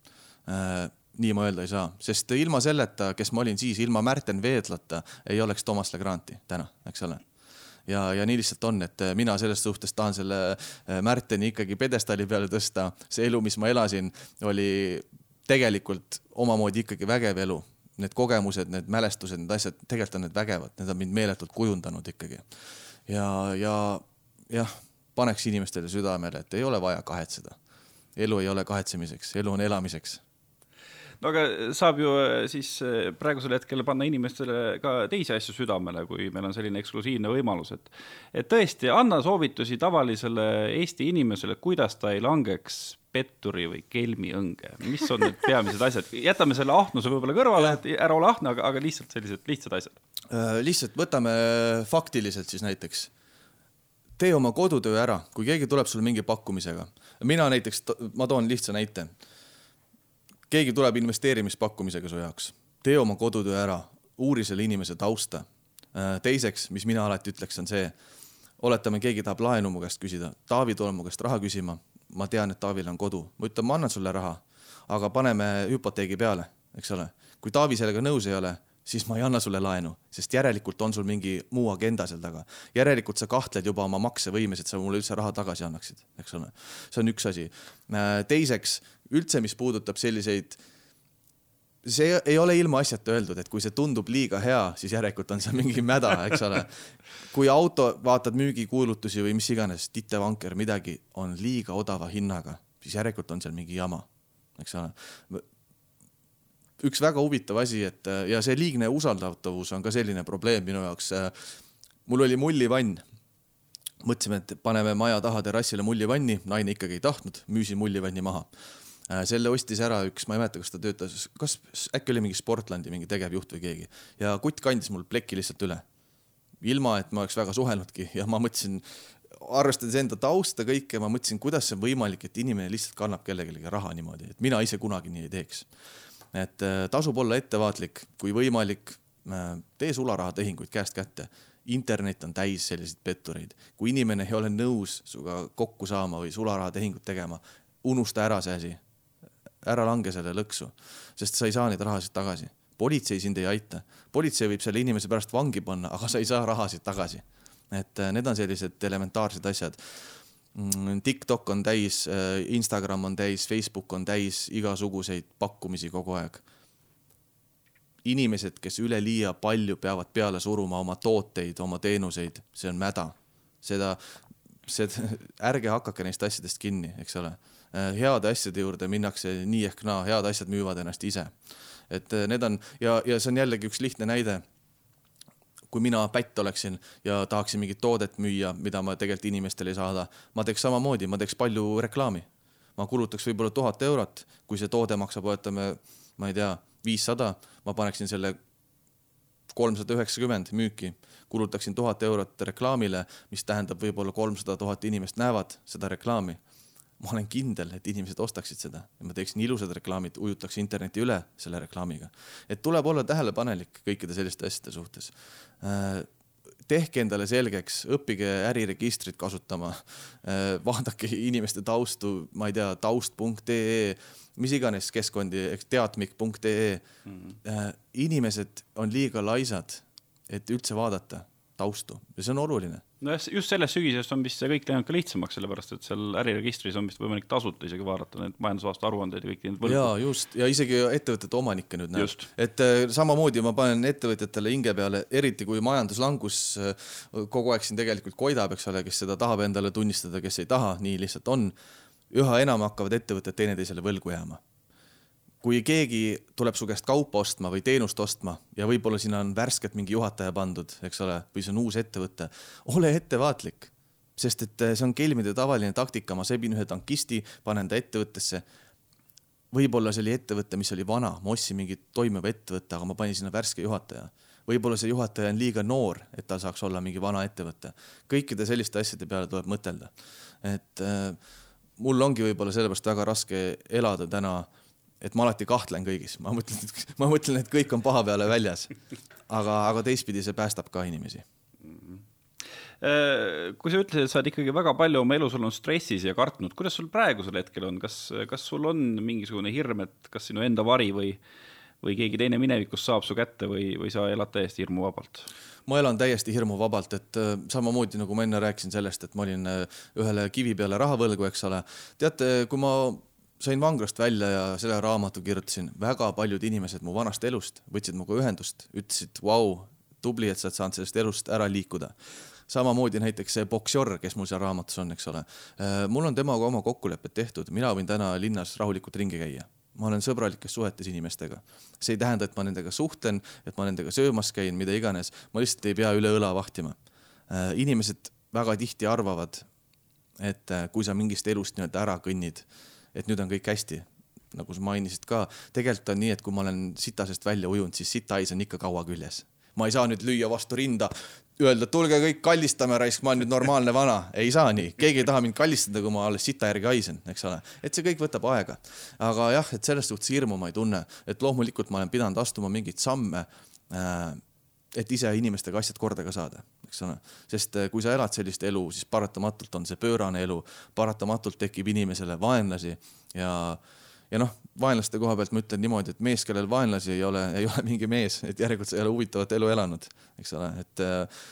äh, nii ma öelda ei saa, sest ilma selleta, kes ma olin siis, ilma Märten Veedlata ei oleks Toomas Legranti täna, eks ole ja, ja nii lihtsalt on, et mina selles suhtes tahan selle äh, Märteni ikkagi pjedestaali peale tõsta. see elu, mis ma elasin, oli tegelikult omamoodi ikkagi vägev elu. Need kogemused, need mälestused, need asjad, tegelikult on need vägevad, need on mind meeletult kujundanud ikkagi. ja, ja jah, paneks inimestele südamele, et ei ole vaja kahetseda. elu ei ole kahetsemiseks, elu on elamiseks no aga saab ju äh, siis äh, praegusel hetkel panna inimestele ka teisi asju südamele, kui meil on selline eksklusiivne võimalus, et et tõesti, anna soovitusi tavalisele Eesti inimesele, kuidas ta ei langeks petturi või kelmi õnge, mis on need peamised asjad, jätame selle ahnuse võib-olla kõrvale, et ära ole ahne, aga, aga lihtsalt sellised lihtsad asjad. Äh, lihtsalt võtame faktiliselt siis näiteks tee oma kodutöö ära, kui keegi tuleb sulle mingi pakkumisega. mina näiteks, ma toon lihtsa näite keegi tuleb investeerimispakkumisega su jaoks, tee oma kodutöö ära, uuri selle inimese tausta. Äh, teiseks, mis mina alati ütleks, on see, oletame, keegi tahab laenu mu käest küsida, Taavi tuleb mu käest raha küsima, ma tean, et Taavil on kodu, ma ütlen, ma annan sulle raha, aga paneme hüpoteegi peale, eks ole. kui Taavi sellega nõus ei ole, siis ma ei anna sulle laenu, sest järelikult on sul mingi muu agenda seal taga. järelikult sa kahtled juba oma maksevõimes, et sa mulle üldse raha tagasi annaksid, eks ole. see on üks asi. Äh, teiseks, üldse, mis puudutab selliseid see ei ole ilmaasjata öeldud, et kui see tundub liiga hea, siis järelikult on seal mingi mäda, eks ole. kui auto, vaatad müügikuulutusi või mis iganes, Titte Vanker, midagi on liiga odava hinnaga, siis järelikult on seal mingi jama, eks ole. üks väga huvitav asi, et ja see liigne usaldatavus on ka selline probleem minu jaoks. mul oli mullivann mõtlesime, et paneme maja taha terrassile mullivanni, naine ikkagi ei tahtnud, müüsin mullivanni maha selle ostis ära üks, ma ei mäleta, kas ta töötas, kas äkki oli mingi Sportlandi mingi tegevjuht või keegi ja kutt kandis mul pleki lihtsalt üle. ilma, et ma oleks väga suhelnudki ja ma mõtlesin, arvestades enda tausta kõike, ma mõtlesin, kuidas see on võimalik, et inimene lihtsalt kannab kellelegi raha niimoodi, et mina ise kunagi nii ei teeks. et äh, tasub olla ettevaatlik, kui võimalik, äh, tee sularahatehinguid käest kätte internet on täis selliseid pettureid, kui inimene ei ole nõus sinuga kokku saama või sularahatehingut tegema, unusta ära see asi ära lange selle lõksu, sest sa ei saa neid rahasid tagasi. politsei sind ei aita, politsei võib selle inimese pärast vangi panna, aga sa ei saa rahasid tagasi. et äh, need on sellised elementaarsed asjad. Mm, TikTok on täis, äh, Instagram on täis, Facebook on täis igasuguseid pakkumisi kogu aeg inimesed, kes üleliia palju peavad peale suruma oma tooteid, oma teenuseid, see on mäda. seda, see, [LAUGHS] ärge hakake neist asjadest kinni, eks ole heade asjade juurde minnakse nii ehk naa, head asjad müüvad ennast ise. et äh, need on ja, ja see on jällegi üks lihtne näide. kui mina pätt oleksin ja tahaksin mingit toodet müüa, mida ma tegelikult inimestele ei saada, ma teeks samamoodi, ma teeks palju reklaami. ma kulutaks võib-olla tuhat eurot, kui see toode maksab, oletame, ma ei tea, viissada, ma paneksin selle kolmsada üheksakümmend müüki, kulutaksin tuhat eurot reklaamile, mis tähendab võib-olla kolmsada tuhat inimest näevad seda reklaami. Ma olen kindel, et inimesed ostaksid seda ja ma teeksin ilusad reklaamid, ujutaks interneti üle selle reklaamiga. et tuleb olla tähelepanelik kõikide selliste asjade suhtes äh, tehke endale selgeks, õppige äriregistrit kasutama, äh, vaadake inimeste taustu, ma ei tea, taust.ee, mis iganes keskkondi, teatmik.ee mm. -hmm. inimesed on liiga laisad, et üldse vaadata taustu ja see on oluline nojah, just sellest sügisest on vist see kõik läinud ka lihtsamaks, sellepärast et seal äriregistris on vist võimalik tasuta isegi vaadata need majandusaasta aruandeid ja kõiki neid võlgu. jaa, just, ja isegi ettevõtete omanikke nüüd näeb. et äh, samamoodi ma panen ettevõtjatele hinge peale, eriti kui majanduslangus äh, kogu aeg siin tegelikult koidab, eks ole, kes seda tahab endale tunnistada, kes ei taha, nii lihtsalt on. üha enam hakkavad ettevõtted teineteisele võlgu jääma kui keegi tuleb su käest kaupa ostma või teenust ostma ja võib-olla sinna on värskelt mingi juhataja pandud, eks ole, või see on uus ettevõte, ole ettevaatlik, sest et eh, see on kelmide tavaline taktika, ma sebin ühe tankisti, panen ta ettevõttesse. võib-olla see oli ettevõte, mis oli vana, ma ostsin mingit toimiva ettevõtte, aga ma panin sinna värske juhataja. võib-olla see juhataja on liiga noor, et tal saaks olla mingi vana ettevõte. kõikide selliste asjade peale tuleb mõtelda. et äh, mul ongi võib-olla sellepärast väga raske elada täna äh, et ma alati kahtlen kõigis, ma mõtlen, et ma mõtlen, et kõik on paha peale väljas. aga, aga teistpidi see päästab ka inimesi. Äh, kui sa ütlesid, et sa oled ikkagi väga palju oma elus olnud stressis ja kartnud, kuidas sul praegusel hetkel on, kas, kas sul on mingisugune hirm, et kas sinu enda vari või, või keegi teine minevikus saab su kätte või, või sa elad täiesti hirmuvabalt? ma elan täiesti hirmuvabalt, et äh, samamoodi nagu ma enne rääkisin sellest, et ma olin äh, ühele kivi peale raha võlgu, eks ole. teate, kui ma sain vanglast välja ja selle raamatu kirjutasin, väga paljud inimesed mu vanast elust võtsid minuga ühendust, ütlesid, vau, tubli, et sa oled saanud sellest elust ära liikuda. samamoodi näiteks see Boksjor, kes mul seal raamatus on, eks ole. Äh, mul on temaga oma kokkulepped tehtud, mina võin täna linnas rahulikult ringi käia ma olen sõbralikes suhetes inimestega. see ei tähenda, et ma nendega suhtlen, et ma nendega söömas käin, mida iganes, ma lihtsalt ei pea üle õla vahtima. Äh, inimesed väga tihti arvavad, et äh, kui sa mingist elust nii-öelda ära kõnnid, et nüüd on kõik hästi. nagu sa mainisid ka, tegelikult on nii, et kui ma olen sitasest välja ujunud, siis sitahais on ikka kaua küljes. ma ei saa nüüd lüüa vastu rinda, öelda, tulge kõik kallistame raisk, ma olen nüüd normaalne vana. ei saa nii, keegi ei taha mind kallistada, kui ma alles sita järgi haisen, eks ole. et see kõik võtab aega. aga jah, et selles suhtes hirmu ma ei tunne, et loomulikult ma olen pidanud astuma mingeid samme äh, et ise inimestega asjad korda ka saada, eks ole. sest eh, kui sa elad sellist elu, siis paratamatult on see pöörane elu, paratamatult tekib inimesele vaenlasi ja, ja noh, vaenlaste koha pealt ma ütlen niimoodi, et mees, kellel vaenlasi ei ole, ei ole mingi mees, et järelikult sa ei ole huvitavat elu elanud, eks ole, et äh,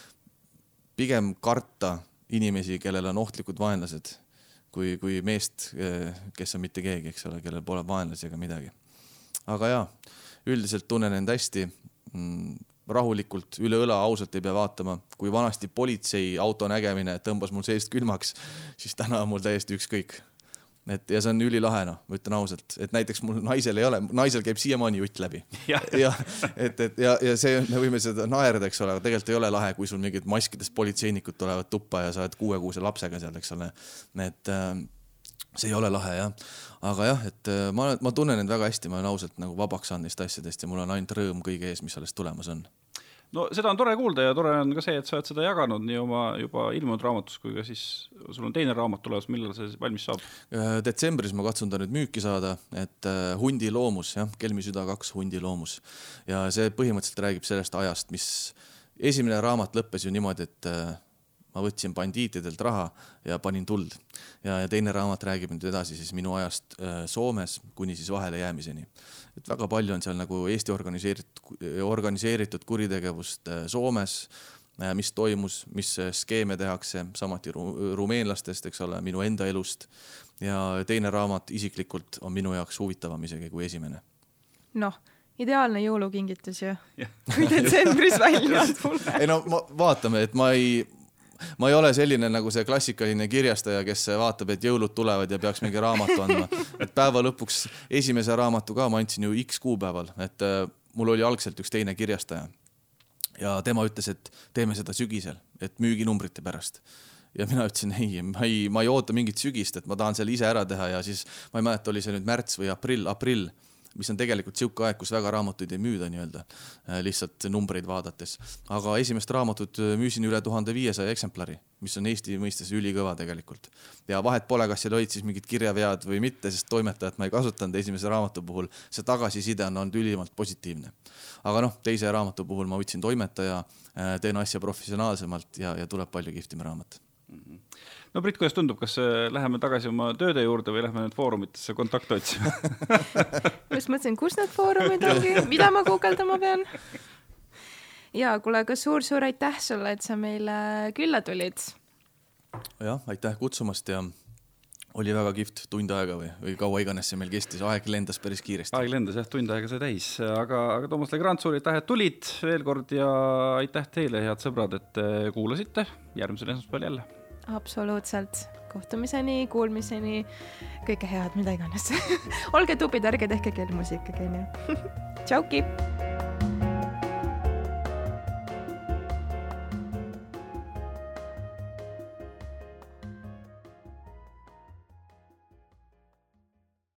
pigem karta inimesi, kellel on ohtlikud vaenlased, kui, kui meest, eh, kes on mitte keegi, eks ole, kellel pole vaenlasi ega midagi. aga jaa, üldiselt tunnen end hästi mm, rahulikult üle õla, ausalt ei pea vaatama. kui vanasti politseiauto nägemine tõmbas mul seest külmaks, siis täna on mul täiesti ükskõik. et ja see on ülilahe, noh, ma ütlen ausalt, et näiteks mul naisel ei ole, naisel käib siiamaani jutt läbi. [LAUGHS] ja et, et ja, ja see, me võime seda naerda, eks ole, aga tegelikult ei ole lahe, kui sul mingid maskides politseinikud tulevad tuppa ja sa oled kuuekuuse lapsega seal, eks ole. et äh, see ei ole lahe jah, aga jah, et äh, ma, ma tunnen end väga hästi, ma olen ausalt nagu vabaks saanud neist asjadest ja mul on ainult rõõm kõige ees, mis alles tulemas on no seda on tore kuulda ja tore on ka see, et sa oled seda jaganud nii oma juba ilmunud raamatus kui ka siis sul on teine raamat tulemas, millal see valmis saab? Äh, detsembris ma katsun ta nüüd müüki saada, et äh, Hundi loomus jah, Kelmi süda kaks Hundi loomus ja see põhimõtteliselt räägib sellest ajast, mis esimene raamat lõppes ju niimoodi, et ma võtsin bandiitidelt raha ja panin tuld. ja, ja teine raamat räägib nüüd edasi siis minu ajast äh, Soomes kuni siis vahelejäämiseni. et väga palju on seal nagu Eesti organiseeritud, organiseeritud kuritegevust äh, Soomes äh,, mis toimus, mis skeeme tehakse, samuti ru rumeenlastest, eks ole, minu enda elust. ja teine raamat isiklikult on minu jaoks huvitavam isegi kui esimene. noh ideaalne jõulukingitus ju, kui [LAUGHS] detsembris välja tuleb. ei no ma, vaatame, et ma ei, ma ei ole selline nagu see klassikaline kirjastaja, kes vaatab, et jõulud tulevad ja peaks mingi raamatu andma. et päeva lõpuks esimese raamatu ka ma andsin ju X kuupäeval, et äh, mul oli algselt üks teine kirjastaja. ja tema ütles, et teeme seda sügisel, et müüginumbrite pärast ja mina ütlesin ei, ma ei, ma ei oota mingit sügist, et ma tahan selle ise ära teha ja siis ma ei mäleta, oli see nüüd märts või aprill, aprill mis on tegelikult sihuke aeg, kus väga raamatuid ei müüda nii-öelda, lihtsalt numbreid vaadates. aga esimest raamatut müüsin üle tuhande viiesaja eksemplari, mis on Eesti mõistes ülikõva tegelikult. ja vahet pole, kas seal olid siis mingid kirjavead või mitte, sest toimetajat ma ei kasutanud esimese raamatu puhul. see tagasiside on olnud ülimalt positiivne. aga noh, teise raamatu puhul ma võtsin toimetaja, teen asja professionaalsemalt ja, ja tuleb palju kihvtim raamat no Brit, kuidas tundub, kas äh, läheme tagasi oma tööde juurde või lähme nüüd foorumitesse kontakte otsima [LAUGHS] just mõtlesin, kus need foorumid ongi, mida ma guugeldama pean. ja kuule, aga suur-suur aitäh sulle, et sa meile külla tulid. jah, aitäh kutsumast ja oli väga kihvt tund aega või, või kaua iganes see meil kestis, aeg lendas päris kiiresti. aeg lendas jah, tund aega sai täis, aga, aga Toomas Legrand, suur aitäh, et tulid veel kord ja aitäh teile, head sõbrad, et kuulasite. järgmisel esmaspäeval jälle absoluutselt. kohtumiseni, kuulmiseni, kõike head, mida iganes [LAUGHS] olge tublid, ärge tehke kelmusi ikkagi, onju. [LAUGHS] tšauki